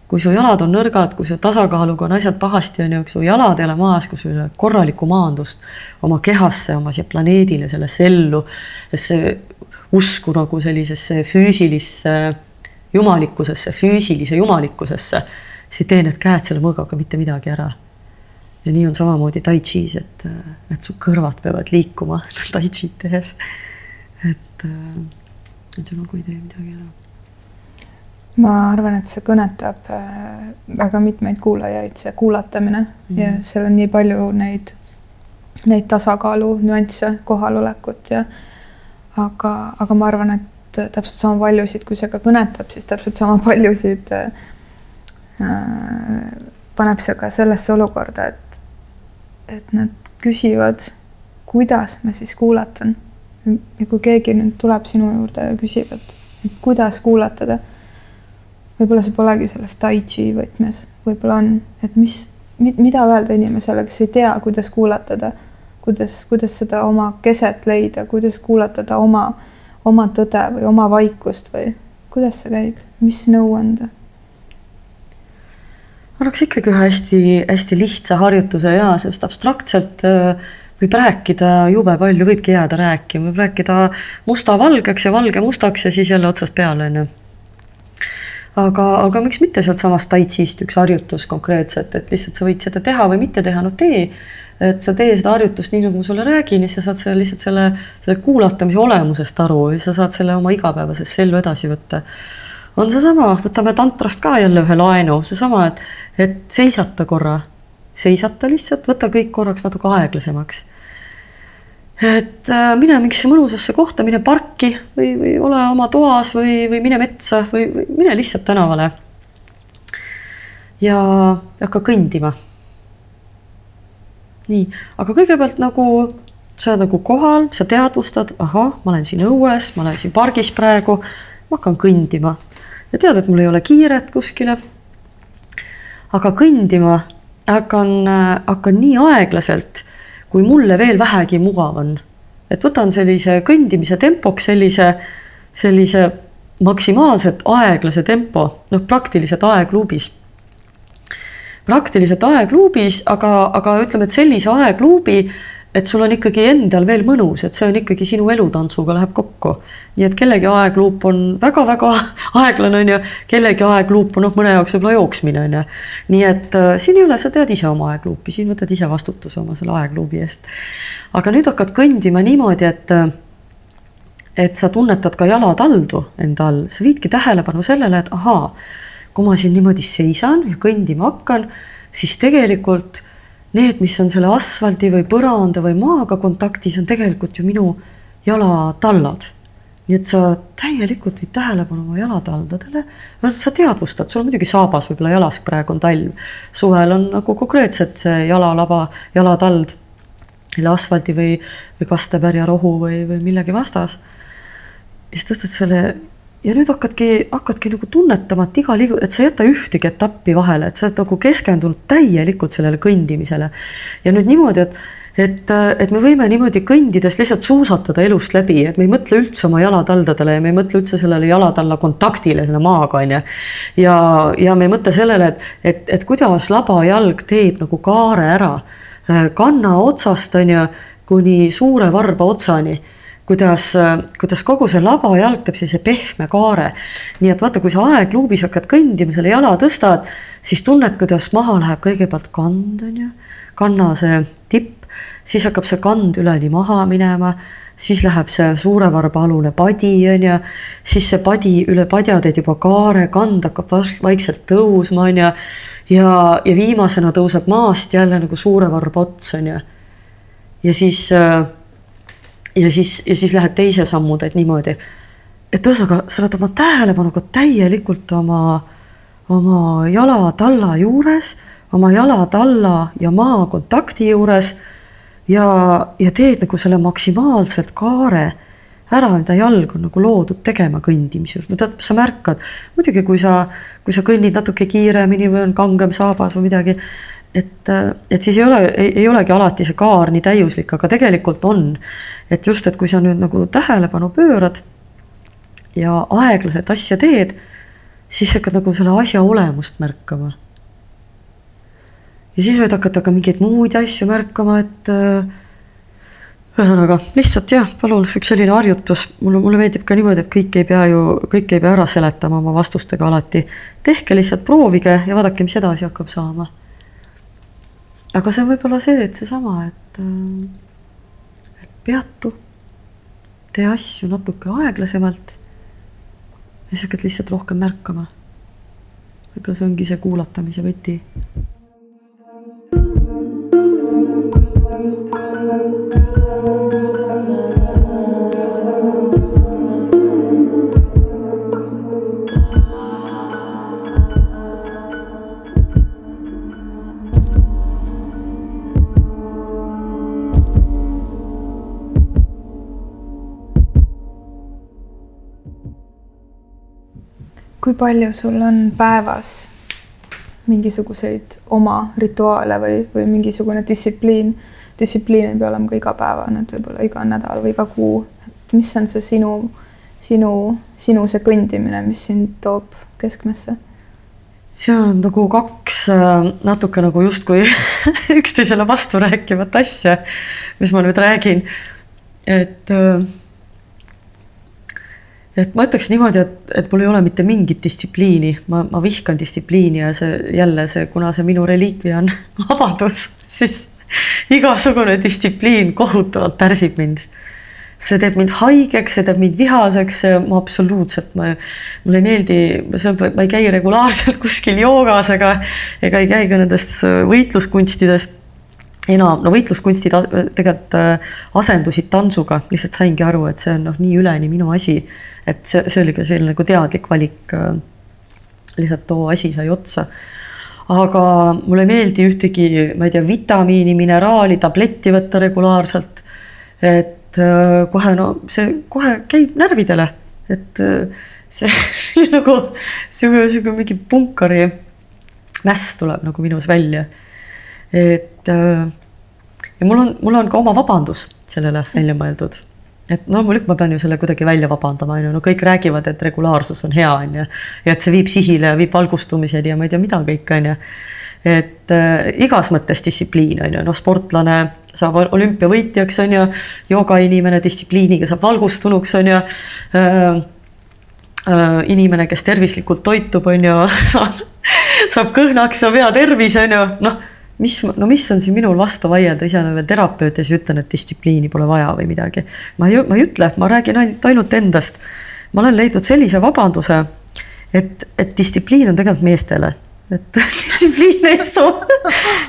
kui su jalad on nõrgad, kui su tasakaaluga on asjad pahasti, on ju, kui su jalad ei ole maas, kui sul ei ole korralikku maandust oma kehasse, oma siia planeedile, sellesse ellu, see usku nagu sellisesse füüsilisse jumalikkusesse, füüsilise jumalikkusesse, siis tee need käed selle mõõgaga mitte midagi ära. ja nii on samamoodi tai chi's, et, et su kõrvad peavad liikuma [LAUGHS] tai chi'd tehes. et, et sa nagu ei tee midagi ära ma arvan, et see kõnetab äh, väga mitmeid kuulajaid, see kuulatamine mm -hmm. ja seal on nii palju neid, neid tasakaalu nüansse, kohalolekut ja aga, aga ma arvan, et täpselt sama paljusid, kui see ka kõnetab, siis täpselt sama [LAUGHS] paljusid äh, paneb see ka sellesse olukorda, et, et nad küsivad, kuidas ma siis kuulatan. ja kui keegi nüüd tuleb sinu juurde ja küsib, et, et kuidas kuulatada võib-olla see polegi selles tai chi võtmes, võib-olla on, et mis, mida öelda inimesele, kes ei tea, kuidas kuulatada, kuidas, kuidas seda oma keset leida, kuidas kuulatada oma, oma tõde või oma vaikust või kuidas see käib, mis nõu anda? ma annaks ikkagi ühe hästi-hästi lihtsa harjutuse ja sest abstraktselt äh, võib rääkida jube palju, võibki jääda rääkima, võib rääkida musta valgeks ja valge mustaks ja siis jälle otsast peale, on ju aga, aga miks mitte sealtsamast tai chi'st üks harjutus konkreetselt, et lihtsalt sa võid seda teha või mitte teha, no tee. et sa tee seda harjutust nii, nagu ma sulle räägin ja siis sa saad selle lihtsalt selle, selle kuulatamise olemusest aru ja sa saad selle oma igapäevasesse ellu edasi võtta. on seesama, võtame tantrast ka jälle ühe laenu, seesama, et, et seisata korra, seisata lihtsalt, võta kõik korraks natuke aeglasemaks. Et äh, mine mingisse mõnusasse kohta, mine parki või, või ole oma toas või, või mine metsa või, või mine lihtsalt tänavale. ja hakka kõndima. nii, aga kõigepealt nagu sa oled nagu kohal, sa teadvustad, ahah, ma olen siin õues, ma olen siin pargis praegu, ma hakkan kõndima ja tead, et mul ei ole kiiret kuskile. aga kõndima hakkan, hakkan nii aeglaselt, kui mulle veel vähegi mugav on. et võtan sellise kõndimise tempoks sellise, sellise maksimaalselt aeglase tempo, noh, praktiliselt aegluubis. praktiliselt aegluubis, aga, aga ütleme, et sellise aegluubi et sul on ikkagi endal veel mõnus, et see on ikkagi sinu elutantsuga läheb kokku. nii et kellegi aegluup on väga-väga [LAUGHS] aeglane, on ju, kellegi aegluup on noh, mõne jaoks võib-olla jooksmine, on ju. nii et äh, siin ei ole, sa tead ise oma aegluupi, siin võtad ise vastutuse oma selle aegluubi eest. aga nüüd hakkad kõndima niimoodi, et äh, et sa tunnetad ka jalataldu enda all, sa viidki tähelepanu sellele, et ahaa, kui ma siin niimoodi seisan ja kõndima hakkan, siis tegelikult need, mis on selle asfaldi või põranda või maaga kontaktis, on tegelikult ju minu jalatallad. nii et sa täielikult viid tähelepanu oma jalataldadele. sa teadvustad, sul on muidugi saabas võib-olla jalas, praegu on talv. suvel on nagu konkreetselt see jalalaba, jalatald, selle asfaldi või, või kastepärjarohu või, või millegi vastas. siis tõstad selle ja nüüd hakkadki, hakkadki nagu tunnetama, et iga liigu-, et sa ei jäta ühtegi etappi vahele, et sa oled nagu keskendunud täielikult sellele kõndimisele. ja nüüd niimoodi, et, et, et me võime niimoodi kõndides lihtsalt suusatada elust läbi, et me ei mõtle üldse oma jalataldadele ja me ei mõtle üldse sellele jalatalla kontaktile selle maaga, on ju. ja, ja me ei mõtle sellele, et, et, et kuidas labajalg teeb nagu kaare ära kanna otsast, on ju, kuni suure varba otsani kuidas, kuidas kogu see labajalg teeb sellise pehme kaare. nii et vaata, kui sa aegluubis hakkad kõndima, selle jala tõstad, siis tunned, kuidas maha läheb kõigepealt kand, on ju, kanna see tipp, siis hakkab see kand üleni maha minema siis läheb see suure varba alune padi, on ju, siis see padi üle padja teed juba kaare, kand hakkab vaikselt tõusma, on ju. ja, ja viimasena tõuseb maast jälle nagu suure varba ots, on ju. ja siis äh, ja siis, ja siis lähed teise sammu, teed niimoodi. et ühesõnaga, sa oled oma tähelepanuga täielikult oma, oma jalatalla juures, oma jalatalla ja maa kontakti juures. ja, ja teed nagu selle maksimaalselt kaare ära, mida jalg on nagu loodud tegema kõndimisel, sa märkad, muidugi kui sa, kui sa kõnnid natuke kiiremini või on kangem saabas või midagi et, et siis ei ole, ei olegi alati see kaar nii täiuslik, aga tegelikult on. et just, et kui sa nüüd nagu tähelepanu pöörad ja aeglaselt asja teed, siis hakkad nagu selle asja olemust märkama. ja siis võid hakata ka mingeid muid asju märkama, et ühesõnaga lihtsalt jah, palun üks selline harjutus, mulle, mulle meeldib ka niimoodi, et kõik ei pea ju, kõik ei pea ära seletama oma vastustega alati. tehke lihtsalt, proovige ja vaadake, mis edasi hakkab saama aga see on võib-olla see, et seesama, et, äh, et peatu, tee asju natuke aeglasemalt. ja siis hakkad lihtsalt rohkem märkama. võib-olla see ongi see kuulatamise võti kui palju sul on päevas mingisuguseid oma rituaale või, või mingisugune distsipliin? distsipliin ei pea olema ka igapäevane, et võib-olla iga nädal või iga kuu. mis on see sinu, sinu, sinu see kõndimine, mis sind toob keskmesse? see on nagu kaks äh, natuke nagu justkui [LAUGHS] üksteisele vasturääkivat asja, mis ma nüüd räägin. et äh, et ma ütleks niimoodi, et, et mul ei ole mitte mingit distsipliini, ma, ma vihkan distsipliini ja see jälle see, kuna see minu reliikvia on [LAUGHS] vabadus, siis igasugune distsipliin kohutavalt pärsib mind. see teeb mind haigeks, see teeb mind vihaseks, ma absoluutselt, ma, mulle ei meeldi, ma ei käi regulaarselt [LAUGHS] kuskil joogas ega, ega ei käi ka nendes võitluskunstides enam, no võitluskunstid tegelikult äh, asendusid tantsuga, lihtsalt saingi aru, et see on noh, nii üleni minu asi. et see, see oli ka selline nagu teadlik valik. Äh, lihtsalt too asi sai otsa. aga mulle ei meeldi ühtegi, ma ei tea, vitamiini, mineraali, tabletti võtta regulaarselt. et äh, kohe no see kohe käib närvidele, et see, [LAUGHS] see nagu sihuke, sihuke mingi punkari mäss tuleb nagu minus välja et äh, ja mul on, mul on ka oma vabandus sellele välja mõeldud. et no muidugi ma pean ju selle kuidagi välja vabandama, on ju, no kõik räägivad, et regulaarsus on hea, on ju. ja et see viib sihile, viib valgustumiseni ja ma ei tea, mida kõik, on ju. et äh, igas mõttes distsipliin, on ju, noh, sportlane saab olümpiavõitjaks, on ju. joogainimene distsipliiniga saab valgustunuks, on ju äh, äh, inimene, kes tervislikult toitub, on ju [LAUGHS] saab kõhnaks, saab hea tervis, on ju, noh mis, no mis on siin minul vastu vaielda, ise olen veel terapeut ja siis ütlen, et distsipliini pole vaja või midagi. ma ei, ma ei ütle, ma räägin ainult, ainult endast. ma olen leidnud sellise vabanduse, et, et distsipliin on tegelikult meestele, et [LAUGHS] distsipliin ei sobi,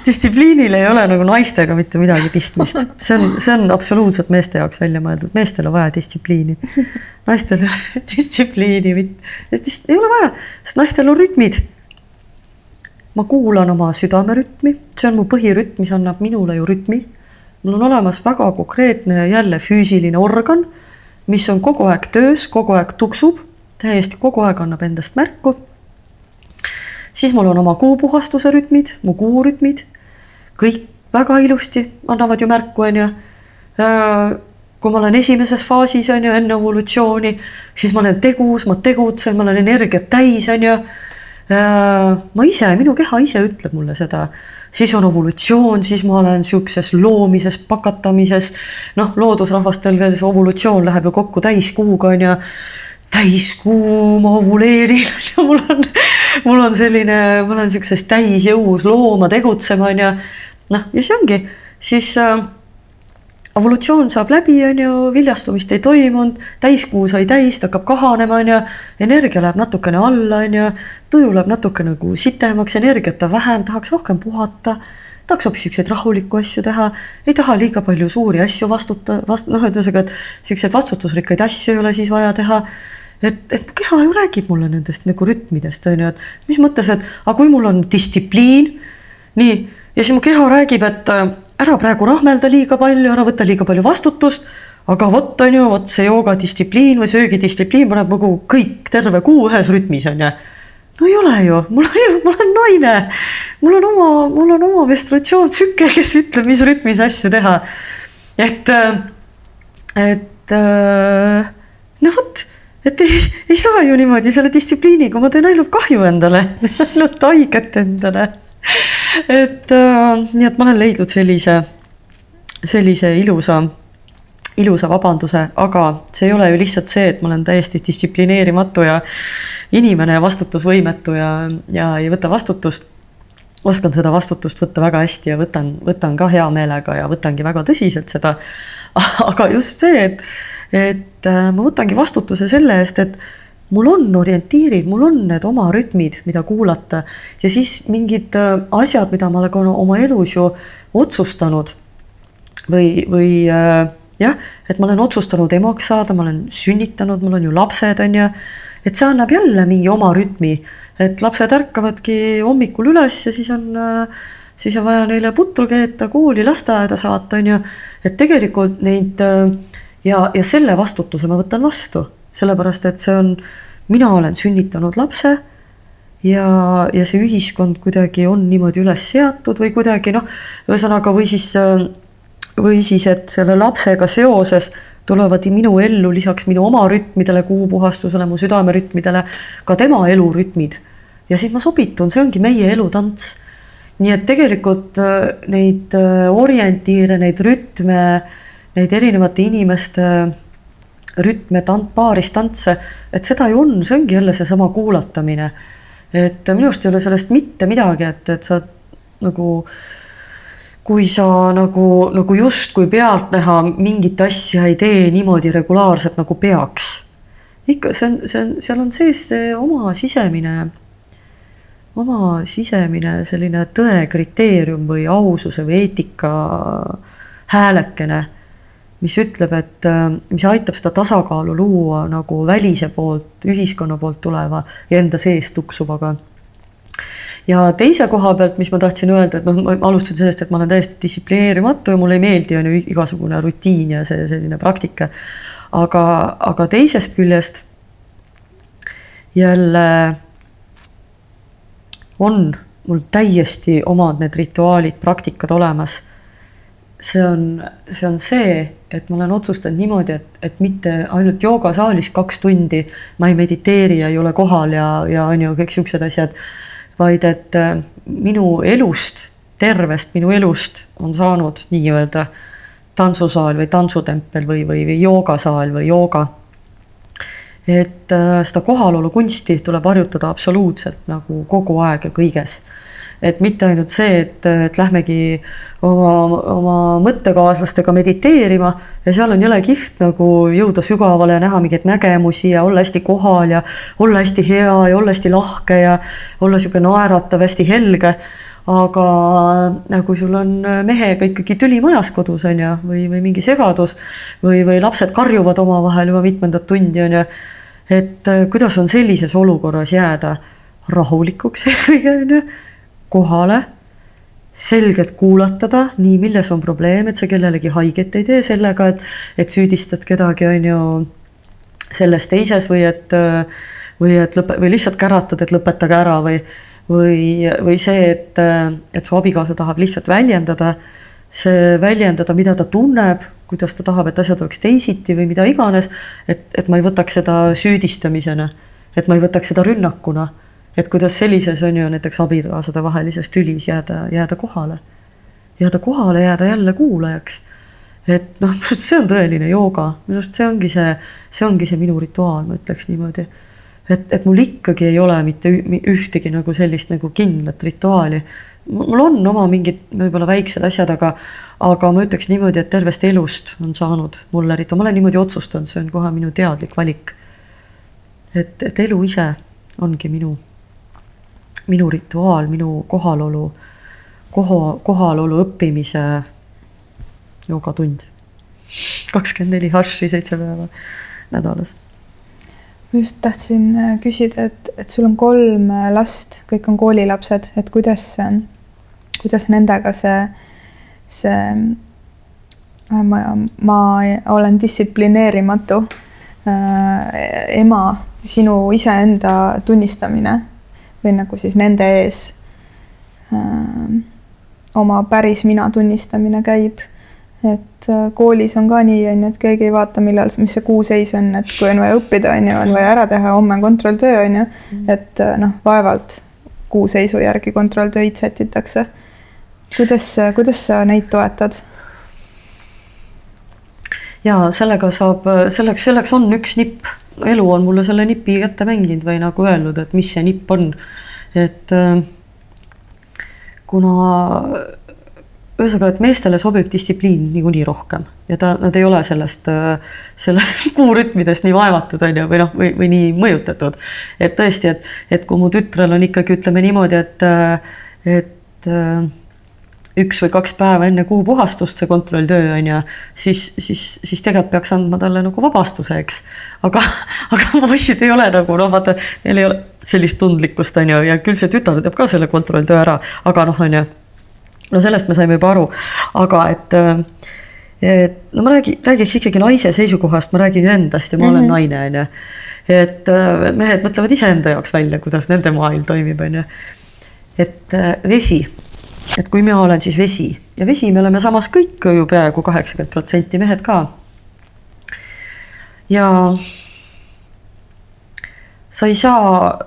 distsipliinil ei ole nagu naistega mitte midagi pistmist, see on, see on absoluutselt meeste jaoks välja mõeldud, meestel on vaja distsipliini. naistel ei ole [LAUGHS] distsipliini, ei ole vaja, sest naistel on rütmid ma kuulan oma südamerütmi, see on mu põhirütm, mis annab minule ju rütmi. mul on olemas väga konkreetne jälle füüsiline organ, mis on kogu aeg töös, kogu aeg tuksub, täiesti kogu aeg annab endast märku. siis mul on oma kuupuhastuse rütmid, mu kuurütmid, kõik väga ilusti annavad ju märku, on ju. Kui ma olen esimeses faasis, on ju, enne evolutsiooni, siis ma olen tegus, ma tegutsen, ma olen energiat täis, on ju. Äh, ma ise, minu keha ise ütleb mulle seda, siis on ovulutsioon, siis ma olen sihukeses loomises, pakatamises. noh, loodusrahvastel veel see ovulutsioon läheb ju kokku täiskuuga on ju. täiskuu, ma ovuleerin mul on, mul on selline, ma olen sihukeses täisjõus looma tegutsema on ju. noh, ja see ongi siis äh, evolutsioon saab läbi, on ju, viljastumist ei toimunud, täiskuu sai täis, ta hakkab kahanema, on ju. energia läheb natukene alla, on ju, tuju läheb natuke nagu sitemaks, energiat on vähem, tahaks rohkem puhata. tahaks hoopis siukseid rahulikku asju teha, ei taha liiga palju suuri asju vastuta, vast-, noh, ühesõnaga, et siukseid vastutusrikkaid asju ei ole siis vaja teha et, et keha ju räägib mulle nendest nagu rütmidest, on ju, et mis mõttes, et aga kui mul on distsipliin, nii, ja siis mu keha räägib, et ära praegu rahmelda liiga palju, ära võta liiga palju vastutust. aga vot on ju, vot see joogadistsipliin või söögidistsipliin paneb nagu kõik terve kuu ühes rütmis on ju. no ei ole ju, mul on, ma olen naine, mul on oma, mul on oma menstratsioontsükkel, kes ütleb, mis rütmis asju teha. et, et no vot et ei, ei saa ju niimoodi selle distsipliiniga, ma teen ainult kahju endale [LAUGHS] ainult haiget endale et äh, nii, et ma olen leidnud sellise, sellise ilusa, ilusa vabanduse, aga see ei ole ju lihtsalt see, et ma olen täiesti distsiplineerimatu ja inimene ja vastutusvõimetu ja, ja ei võta vastutust. oskan seda vastutust võtta väga hästi ja võtan, võtan ka hea meelega ja võtangi väga tõsiselt seda. [LAUGHS] aga just see, et, et äh, ma võtangi vastutuse selle eest, et mul on orientiirid, mul on need oma rütmid, mida kuulata ja siis mingid äh, asjad, mida ma olen oma elus ju otsustanud või, või äh, jah, et ma olen otsustanud emaks saada, ma olen sünnitanud, mul on ju lapsed, on ju. et see annab jälle mingi oma rütmi, et lapsed ärkavadki hommikul üles ja siis on, äh, siis on vaja neile putru keeta, kooli, lasteaeda saata, on ju. et tegelikult neid ja, ja selle vastutuse ma võtan vastu sellepärast et see on, mina olen sünnitanud lapse ja, ja see ühiskond kuidagi on niimoodi üles seatud või kuidagi noh, ühesõnaga või siis, või siis, et selle lapsega seoses tulevad minu ellu lisaks minu oma rütmidele, kuupuhastusele, mu südamerütmidele ka tema elurütmid. ja siis ma sobitun, see ongi meie elutants. nii et tegelikult äh, neid äh, orientiire, neid rütme, neid erinevate inimeste rütme, tant-, paaris tantse, et seda ju on, see ongi jälle seesama kuulatamine. et minu arust ei ole sellest mitte midagi, et, et sa nagu kui sa nagu, nagu justkui pealtnäha mingit asja ei tee niimoodi regulaarselt nagu peaks. ikka see on, see on, seal on sees see oma sisemine, oma sisemine selline tõe kriteerium või aususe või eetika häälekene, mis ütleb, et mis aitab seda tasakaalu luua nagu välise poolt, ühiskonna poolt tuleva ja enda sees tuksuvaga ja teise koha pealt, mis ma tahtsin öelda, et noh, ma alustasin sellest, et ma olen täiesti distsiplineerimatu ja mulle ei meeldi on ju igasugune rutiin ja see selline praktika. aga, aga teisest küljest jälle on mul täiesti omad need rituaalid, praktikad olemas. See on, see on see, et ma olen otsustanud niimoodi, et, et mitte ainult joogasaalis kaks tundi ma ei mediteeri ja ei ole kohal ja, ja on ju kõik siuksed asjad vaid et äh, minu elust, tervest minu elust on saanud nii-öelda tantsusaal või tantsutempel või, või, või joogasaal või jooga. et äh, seda kohalolu kunsti tuleb harjutada absoluutselt nagu kogu aeg ja kõiges et mitte ainult see, et, et lähmegi oma, oma mõttekaaslastega mediteerima ja seal on jõle kihvt nagu jõuda sügavale ja näha mingeid nägemusi ja olla hästi kohal ja olla hästi hea ja olla hästi lahke ja olla sihuke naeratav, hästi helge aga nagu sul on mehega ikkagi tüli majas kodus on ju, või, või mingi segadus või, või lapsed karjuvad omavahel juba mitmendat tundi on ju. et kuidas on sellises olukorras jääda rahulikuks eelkõige on ju kohale, selgelt kuulatada, nii, milles on probleem, et sa kellelegi haiget ei tee sellega, et, et süüdistad kedagi, on ju, selles teises või et, või et lõpe- või lihtsalt käratad, et lõpetage ära või, või, või see, et, et su abikaasa tahab lihtsalt väljendada, see väljendada, mida ta tunneb, kuidas ta tahab, et asjad oleks teisiti või mida iganes, et, et ma ei võtaks seda süüdistamisena, et ma ei võtaks seda rünnakuna et kuidas sellises on ju näiteks abikaasade vahelises tülis jääda, jääda kohale. jääda kohale, jääda jälle kuulajaks. et noh, [LAUGHS] see on tõeline jooga, minu arust see ongi see, see ongi see minu rituaal, ma ütleks niimoodi. et, et mul ikkagi ei ole mitte ühtegi nagu sellist nagu kindlat rituaali. mul on oma mingid võib-olla väiksed asjad, aga, aga ma ütleks niimoodi, et tervest elust on saanud mulle rituaal, ma olen niimoodi otsustanud, see on kohe minu teadlik valik. et, et elu ise ongi minu minu rituaal, minu kohalolu, koha, kohalolu õppimise joogatund. kakskümmend neli haši seitse päeva nädalas. ma just tahtsin äh, küsida, et, et sul on kolm äh, last, kõik on koolilapsed, et kuidas, kuidas nendega see, see äh, ma, ma olen distsiplineerimatu äh, ema, sinu iseenda tunnistamine või nagu siis nende ees äh, oma päris mina tunnistamine käib. et äh, koolis on ka nii, on ju, et keegi ei vaata, millal, mis see kuu seis on, et kui on vaja õppida, on ju, on vaja ära teha, homme on kontrolltöö, on ju. Mm. et äh, noh, vaevalt kuu seisu järgi kontrolltöid sätitakse. kuidas, kuidas sa neid toetad? Ja sellega saab, selleks, selleks on üks nipp elu on mulle selle nipi kätte mänginud või nagu öelnud, et mis see nipp on. et äh, kuna ühesõnaga, et meestele sobib distsipliin niikuinii rohkem ja ta, nad ei ole sellest, äh, sellest [LAUGHS] kuurütmidest nii vaevatud, on ju, või noh, või, või nii mõjutatud. et tõesti, et, et kui mu tütrel on ikkagi, ütleme niimoodi, et, äh, et üks või kaks päeva enne kuupuhastust, see kontrolltöö on ju, siis, siis, siis tegelikult peaks andma talle nagu vabastuse, eks. aga, [LAUGHS] aga poisid ei ole nagu noh, vaata, neil ei ole sellist tundlikkust, on ju, ja küll see tütar teeb ka selle kontrolltöö ära, aga noh, on ju. no sellest me saime juba aru, aga et et no ma räägin, räägiks ikkagi naise seisukohast, ma räägin endast ja ma mm -hmm. olen mhm. naine, on ju. et mehed mõtlevad iseenda jaoks välja, kuidas nende maailm toimib, on ju. et vesi et kui mina olen siis vesi ja vesi, me oleme samas kõik ju peaaegu kaheksakümmend protsenti mehed ka. ja sa ei saa,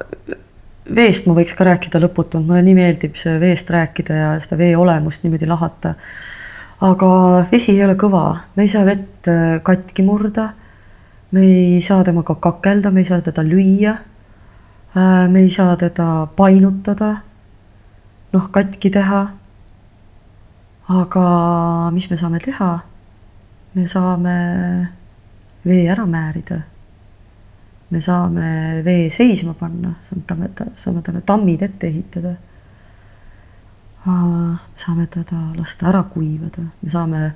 veest ma võiks ka rääkida lõputult, mulle nii meeldib see veest rääkida ja seda vee olemust niimoodi lahata. aga vesi ei ole kõva, me ei saa vett äh, katki murda. me ei saa temaga kakelda, me ei saa teda lüüa. Äh, me ei saa teda painutada noh, katki teha. aga mis me saame teha? me saame vee ära määrida. me saame vee seisma panna, saame, saame talle tammid ette ehitada. saame teda lasta ära kuivada, me saame,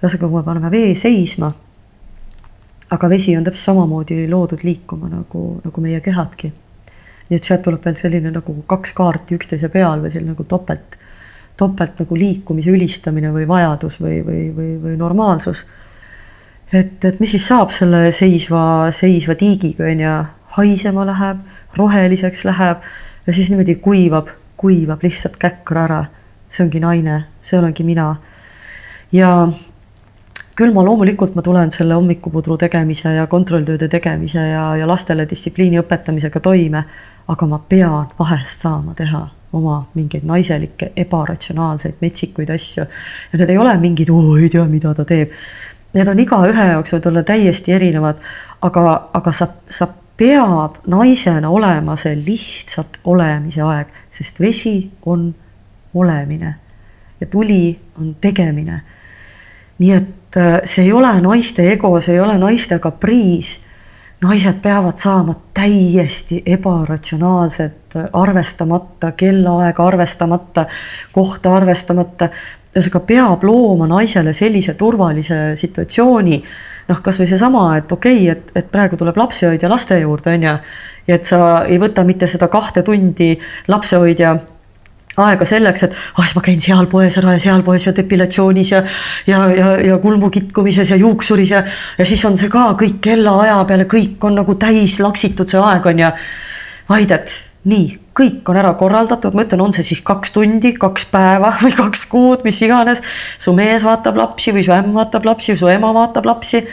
ühesõnaga, kui me paneme vee seisma, aga vesi on täpselt samamoodi loodud liikuma nagu, nagu meie kehadki. Nii et sealt tuleb veel selline nagu kaks kaarti üksteise peal või selline nagu topelt topelt nagu liikumise ülistamine või vajadus või, või, või, või normaalsus. et, et mis siis saab selle seisva, seisva tiigiga, on ju, haisema läheb, roheliseks läheb ja siis niimoodi kuivab, kuivab lihtsalt käkra ära. see ongi naine, see olengi mina. ja küll ma loomulikult, ma tulen selle hommikupudru tegemise ja kontrolltööde tegemise ja, ja lastele distsipliini õpetamisega toime, aga ma pean vahest saama teha oma mingeid naiselikke ebaratsionaalseid metsikuid asju. ja need ei ole mingid, oo ei tea, mida ta teeb. Need on igaühe jaoks võivad olla täiesti erinevad, aga, aga sa, sa peab naisena olema see lihtsalt olemise aeg, sest vesi on olemine ja tuli on tegemine. nii et äh, see ei ole naiste ego, see ei ole naiste kapriis naised peavad saama täiesti ebaratsionaalset, arvestamata, kellaaega arvestamata, kohta arvestamata. ühesõnaga peab looma naisele sellise turvalise situatsiooni. noh, kasvõi seesama, et okei okay,, et, et praegu tuleb lapsehoidja laste juurde, on ju. ja et sa ei võta mitte seda kahte tundi lapsehoidja aega selleks, et ah siis ma käin seal poes ära ja seal poes ja depilatsioonis ja ja, ja, ja kulmu kitkumises ja juuksuris ja, ja siis on see ka kõik kellaaja peale, kõik on nagu täis laksitud, see aeg on ja vaid et nii, kõik on ära korraldatud, ma ütlen, on see siis kaks tundi, kaks päeva [LAUGHS] või kaks kuud, mis iganes. su mees vaatab lapsi või su ämm vaatab lapsi või su ema vaatab lapsi.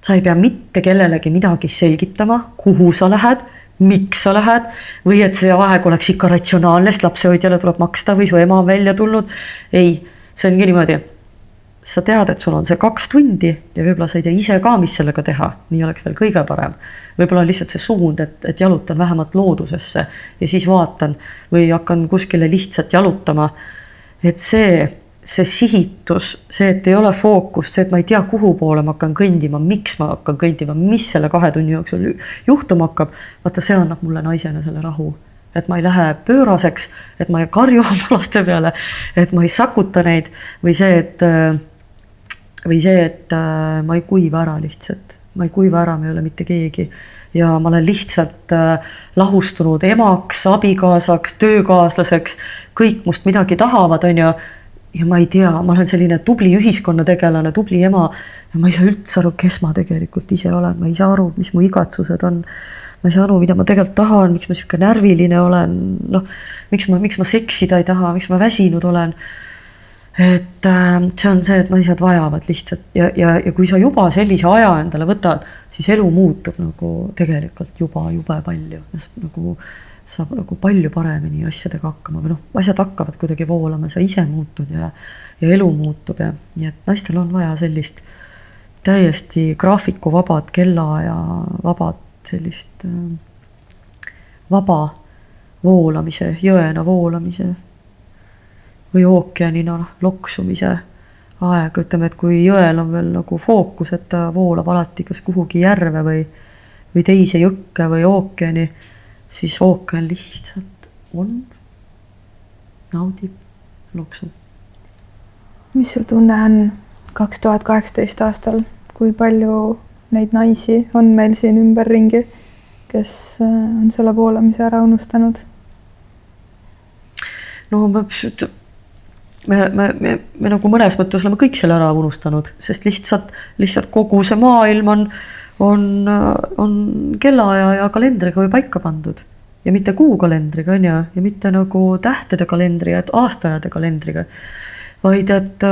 sa ei pea mitte kellelegi midagi selgitama, kuhu sa lähed miks sa lähed või et see aeg oleks ikka ratsionaalne, sest lapsehoidjale tuleb maksta või su ema on välja tulnud. ei, see ongi niimoodi. sa tead, et sul on see kaks tundi ja võib-olla sa ei tea ise ka, mis sellega teha, nii oleks veel kõige parem. võib-olla on lihtsalt see suund, et, et jalutan vähemalt loodusesse ja siis vaatan või hakkan kuskile lihtsalt jalutama. et see see sihitus, see, et ei ole fookust, see, et ma ei tea, kuhu poole ma hakkan kõndima, miks ma hakkan kõndima, mis selle kahe tunni jooksul juhtuma hakkab. vaata, see annab mulle naisena selle rahu, et ma ei lähe pööraseks, et ma ei karju [LAUGHS] oma laste peale, et ma ei sakuta neid või see, et või see, et äh, ma ei kuiva ära lihtsalt, ma ei kuiva ära, ma ei ole mitte keegi. Ja ma olen lihtsalt äh, lahustunud emaks, abikaasaks, töökaaslaseks, kõik must midagi tahavad, on ju ja ma ei tea, ma olen selline tubli ühiskonnategelane, tubli ema ja ma ei saa üldse aru, kes ma tegelikult ise olen, ma ei saa aru, mis mu igatsused on. ma ei saa aru, mida ma tegelikult tahan, miks ma sihuke närviline olen, noh, miks ma, miks ma seksida ei taha, miks ma väsinud olen. et äh, see on see, et naised vajavad lihtsalt ja, ja, ja kui sa juba sellise aja endale võtad, siis elu muutub nagu tegelikult juba jube palju, nagu saab nagu palju paremini asjadega hakkama või noh, asjad hakkavad kuidagi voolama, sa ise muutud ja, ja elu muutub ja nii et naistel on vaja sellist täiesti graafikuvabad, kellaaja vabad sellist äh, vaba voolamise, jõena voolamise või ookeanina loksumise aeg, ütleme, et kui jõel on veel nagu fookus, et ta voolab alati kas kuhugi järve või, või teise jõkke või ookeani siis ookean lihtsalt on, naudib, loksub. mis su tunne on kaks tuhat kaheksateist aastal, kui palju neid naisi on meil siin ümberringi, kes äh, on selle voolamise ära unustanud? no me, me, me, me, me nagu mõnes mõttes oleme kõik selle ära unustanud, sest lihtsalt, lihtsalt kogu see maailm on on, on kellaaja ja kalendriga ju paika pandud. ja mitte kuukalendriga, on ju, ja mitte nagu tähtede kalendri ja aastaajade kalendriga. vaid et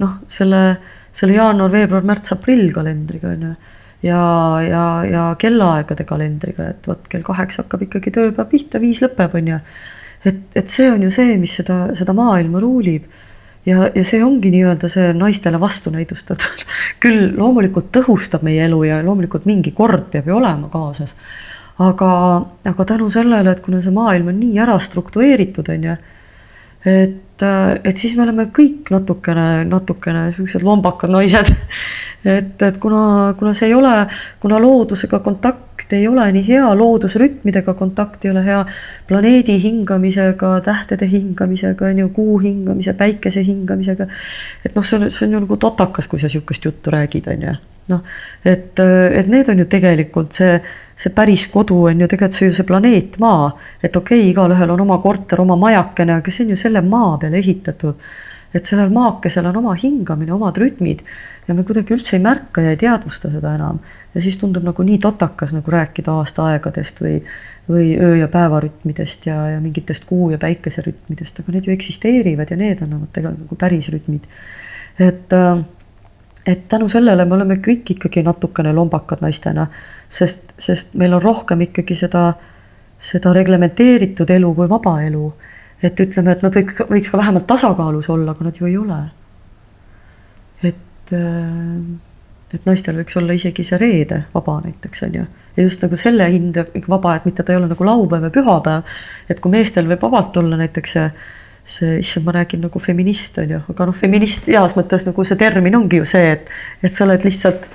noh, selle, selle jaanuar, veebruar, märts, aprill kalendriga, on ju. ja, ja, ja kellaaegade kalendriga, et vot kell kaheksa hakkab ikkagi tööpäev pihta, viis lõpeb, on ju. et, et see on ju see, mis seda, seda maailma ruulib ja, ja see ongi nii-öelda see naistele vastu näidustatud [LAUGHS] küll loomulikult tõhustab meie elu ja loomulikult mingi kord peab ju olema kaasas. aga, aga tänu sellele, et kuna see maailm on nii ära struktureeritud, on ju, et, et, et siis me oleme kõik natukene, natukene siuksed lombakad naised. [LAUGHS] et, et kuna, kuna see ei ole, kuna loodusega kontakt ei ole nii hea, loodusrütmidega kontakt ei ole hea, planeedi hingamisega, tähtede hingamisega, on ju, kuu hingamise, päikese hingamisega. et noh, see on, see on ju nagu totakas, kui sa sihukest juttu räägid, on ju noh, et, et need on ju tegelikult see, see päris kodu on ju tegelikult see ju see planeet Maa. et okei okay,, igalühel on oma korter, oma majakene, aga see on ju selle maa peale ehitatud. et sellel maakesel on oma hingamine, omad rütmid ja me kuidagi üldse ei märka ja ei teadvusta seda enam. ja siis tundub nagu nii totakas nagu rääkida aastaaegadest või, või öö ja päevarütmidest ja, ja mingitest kuu ja päikeserütmidest, aga need ju eksisteerivad ja need on tegelikult nagu päris rütmid. et äh, et tänu sellele me oleme kõik ikkagi natukene lombakad naistena, sest, sest meil on rohkem ikkagi seda, seda reglementeeritud elu kui vaba elu. et ütleme, et nad võiks, võiks ka vähemalt tasakaalus olla, aga nad ju ei ole. et, äh, et naistel võiks olla isegi see reede vaba näiteks on ju. ja just nagu selle hind vaba, et mitte ta ei ole nagu laupäev ja pühapäev. et kui meestel võib vabalt olla näiteks see see, issand, ma räägin nagu feminist on ju, aga noh, feminist heas mõttes nagu see termin ongi ju see, et, et sa oled lihtsalt,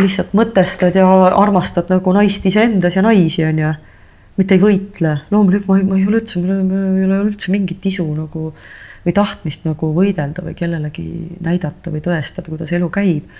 lihtsalt mõtestad ja armastad nagu naist iseendas ja naisi on ju. mitte ei võitle, loomulikult ma ma ei ole üldse, mul ei ole üldse mingit isu nagu või tahtmist nagu võidelda või kellelegi näidata või tõestada, kuidas elu käib.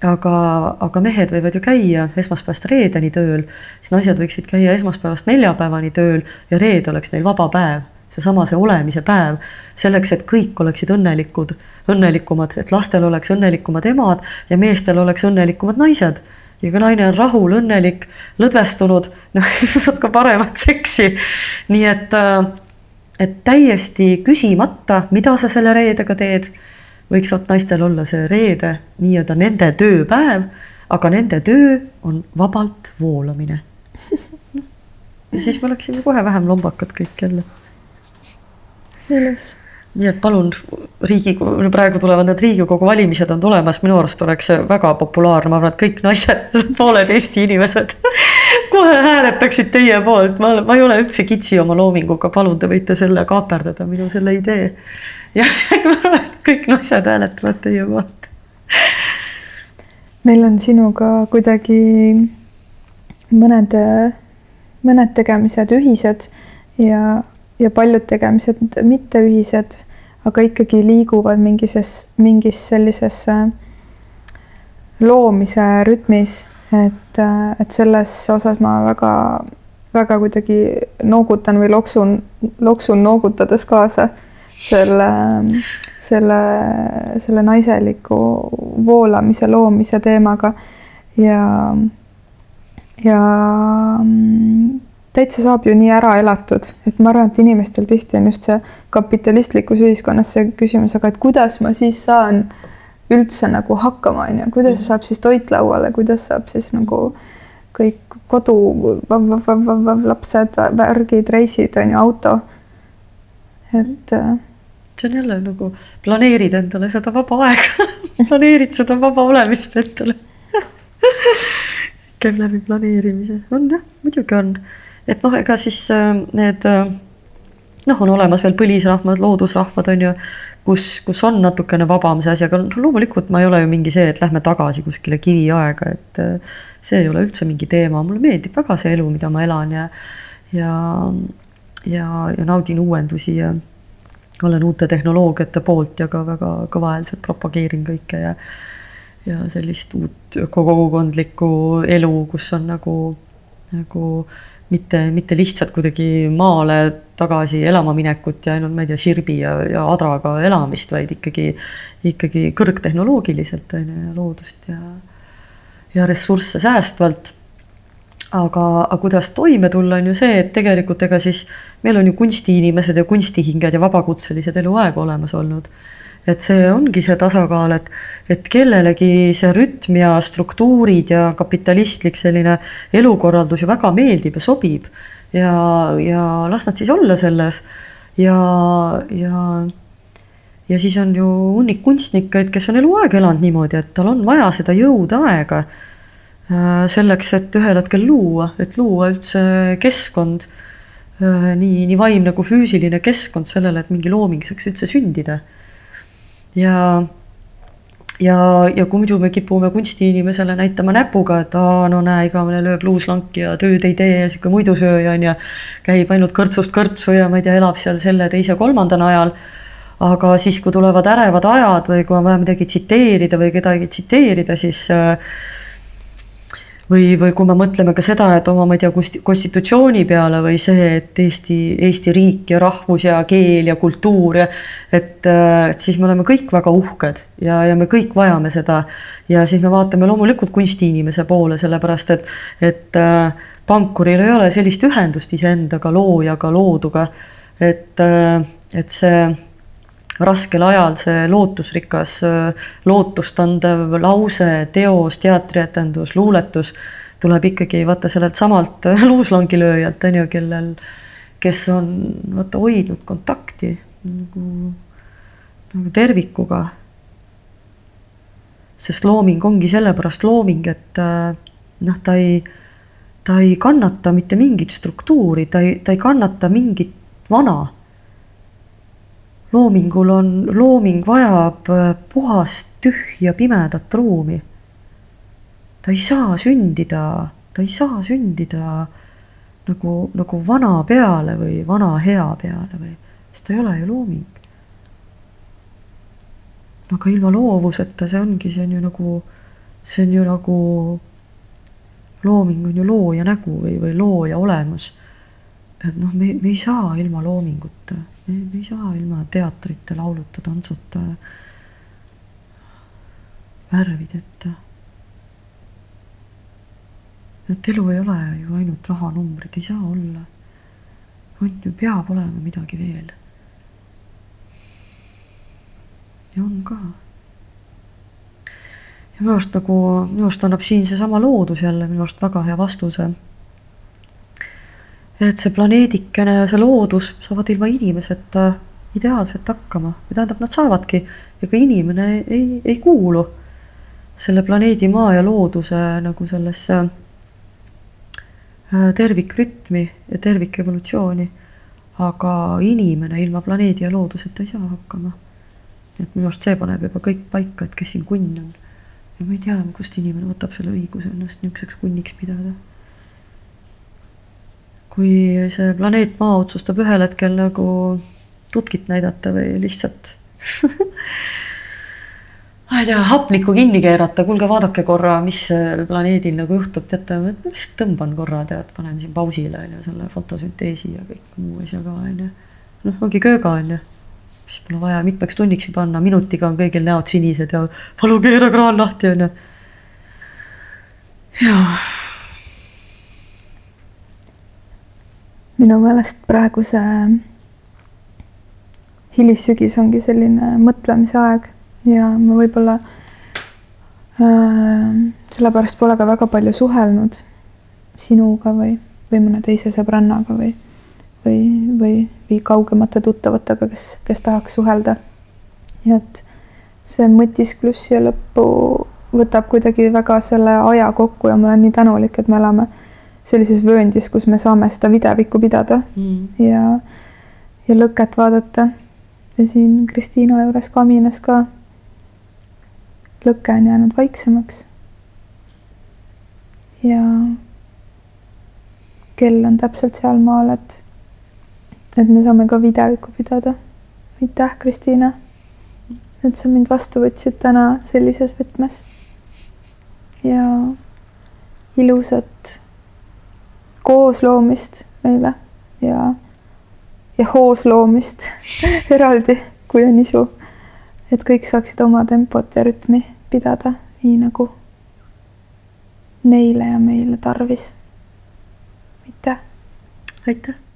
Aga, aga mehed võivad ju käia esmaspäevast reedeni tööl, siis naised võiksid käia esmaspäevast neljapäevani tööl ja reede oleks neil vaba päev seesama, see olemise päev, selleks, et kõik oleksid õnnelikud, õnnelikumad, et lastel oleks õnnelikumad emad ja meestel oleks õnnelikumad naised. ja kui naine on rahul, õnnelik, lõdvestunud, [LAUGHS] noh siis sa saad ka paremat seksi. nii et, äh, et täiesti küsimata, mida sa selle reedega teed, võiks vot naistel olla see reede nii-öelda nende tööpäev, aga nende töö on vabalt voolamine. [LAUGHS] ja siis me oleksime kohe vähem lombakad kõik jälle ilus. Nii et palun, Riigikogu, praegu tulevad need Riigikogu valimised on tulemas, minu arust oleks see väga populaarne, ma arvan, et kõik naised, [LAUGHS] pooled Eesti inimesed [LAUGHS] kohe hääletaksid teie poolt, ma, ma ei ole üldse kitsi oma loominguga, palun, te võite selle kaaperdada, minu selle idee. [LAUGHS] ja ma arvan, et kõik naised hääletavad teie poolt. meil on sinuga kuidagi mõned, mõned tegemised ühised ja ja paljud tegemised mitte ühised, aga ikkagi liiguvad mingises, mingis sellises äh, loomise rütmis, et, äh, et selles osas ma väga, väga kuidagi noogutan või loksun, loksun noogutades kaasa selle, selle, selle naiseliku voolamise, loomise teemaga. Ja, ja mm, täitsa saab ju nii ära elatud, et ma arvan, et inimestel tihti on just see kapitalistlikus ühiskonnas see küsimus, aga et kuidas ma siis saan üldse nagu hakkama, on ju, kuidas saab siis toit lauale, kuidas saab siis nagu kõik kodu, lapsed, värgid, reisid, on ju, auto. et. Äh, see on jälle nagu planeerid endale seda vaba aega. [LAUGHS] Planeerid seda vaba olemist endale. [LAUGHS] Käib läbi planeerimise, on jah, muidugi on et noh, ega siis äh, need äh, noh, on olemas veel põlisrahvad, loodusrahvad on ju, kus, kus on natukene vabam see asi, aga noh, loomulikult ma ei ole ju mingi see, et lähme tagasi kuskile kiviaega, et äh, see ei ole üldse mingi teema, mulle meeldib väga see elu, mida ma elan ja ja, ja, ja naudin uuendusi ja olen uute tehnoloogiate poolt ja ka väga kõvahäälselt propageerin kõike ja ja sellist uut ökokogukondlikku elu, kus on nagu, nagu mitte, mitte lihtsalt kuidagi maale tagasi elama minekut ja ainult, ma ei tea, sirbi ja, ja adraga elamist, vaid ikkagi, ikkagi kõrgtehnoloogiliselt on ju ja loodust ja, ja ressursse säästvalt. aga, aga kuidas toime tulla, on ju see, et tegelikult ega siis meil on ju kunstiinimesed ja kunstihinged ja vabakutselised eluaeg olemas olnud et see ongi see tasakaal, et, et kellelegi see rütm ja struktuurid ja kapitalistlik selline elukorraldus ju väga meeldib ja sobib. ja, ja las nad siis olla selles ja, ja, ja siis on ju hunnik kunstnikke, kes on eluaeg elanud niimoodi, et tal on vaja seda jõuda aega äh, selleks, et ühel hetkel luua, et luua üldse keskkond nii, nii vaimne kui füüsiline keskkond sellele, et mingi looming saaks üldse sündida. Ja ja, ja kui muidu me kipume kunstiinimesele näitama näpuga, et aa, no näe, igavene lööb luuslanki ja tööd ei tee ja sihuke muidusööja on ja käib ainult kõrtsust kõrtsu ja ma ei tea, elab seal selle, teise, kolmanda najal. aga siis, kui tulevad ärevad ajad või kui on vaja midagi tsiteerida või kedagi tsiteerida, siis äh, või, või kui me mõtleme ka seda, et oma, ma ei tea, konstitutsiooni peale või see, et Eesti, Eesti riik ja rahvus ja keel ja kultuur ja et, äh, et siis me oleme kõik väga uhked ja, ja me kõik vajame seda. ja siis me vaatame loomulikult kunstiinimese poole, sellepärast et, et äh, pankuril ei ole sellist ühendust iseendaga, loojaga, looduga. et, äh, et see raskel ajal see lootusrikas, lootust andev lause, teos, teatrietendus, luuletus tuleb ikkagi vaata sellelt samalt [LAUGHS] luuslangilööjalt on ju, kellel, kes on vaata hoidnud kontakti nagu, nagu tervikuga. sest looming ongi sellepärast looming, et noh, ta ei, ta ei kannata mitte mingit struktuuri, ta ei, ta ei kannata mingit vana loomingul on, looming vajab äh, puhast, tühja, pimedat ruumi. ta ei saa sündida, ta ei saa sündida nagu, nagu vana peale või vana hea peale või, sest ta ei ole ju looming. aga ilma loovuseta see ongi, see on ju nagu, see on ju nagu, looming on ju looja nägu või, või looja olemus. et noh, me, me ei saa ilma loominguta ei saa ilma teatrita, lauluta, tantsuta, värvideta. et elu ei ole ju ainult rahanumbrid, ei saa olla. on ju, peab olema midagi veel. ja on ka. ja minu arust nagu, minu arust annab siin seesama loodus jälle minu arust väga hea vastuse et see planeedikene ja see loodus saavad ilma inimeseta ideaalselt hakkama või tähendab, nad saavadki, ega inimene ei, ei kuulu selle planeedi Maa ja looduse nagu sellesse äh, tervikrütmi ja tervikevolutsiooni. aga inimene ilma planeedi ja looduseta ei saa hakkama. et minu arust see paneb juba kõik paika, et kes siin kunn on. ja ma ei tea, kust inimene võtab selle õiguse ennast niisuguseks kunniks pidada kui see planeet Maa otsustab ühel hetkel nagu tutkit näidata või lihtsalt [LAUGHS] ma ei tea, hapnikku kinni keerata, kuulge, vaadake korra, mis sellel planeedil nagu juhtub, teate, ma lihtsalt tõmban korra, tead, panen siin pausile on ju selle fotosünteesi ja kõik muu asja ka on ju. noh, ongi kööga on ju, siis pole vaja mitmeks tunniks panna, minutiga on kõigil näod sinised ja palun keera kraan lahti on ju. jah minu meelest praegu see hilissügis ongi selline mõtlemise aeg ja ma võib-olla äh, sellepärast pole ka väga palju suhelnud sinuga või, või mõne teise sõbrannaga või, või, või, või kaugemate tuttavatega, kes, kes tahaks suhelda. nii et see mõtisklus siia lõppu võtab kuidagi väga selle aja kokku ja ma olen nii tänulik, et me elame sellises vööndis, kus me saame seda videvikku pidada mm. ja, ja lõket vaadata. ja siin Kristiina juures kaminas ka lõke on jäänud vaiksemaks. ja kell on täpselt sealmaal, et, et me saame ka videvikku pidada. aitäh, Kristiina, et sa mind vastu võtsid täna sellises võtmes. ja ilusat koosloomist meile ja, ja hoosloomist [LAUGHS] eraldi, kui on isu. et kõik saaksid oma tempot ja rütmi pidada, nii nagu neile ja meile tarvis. aitäh. aitäh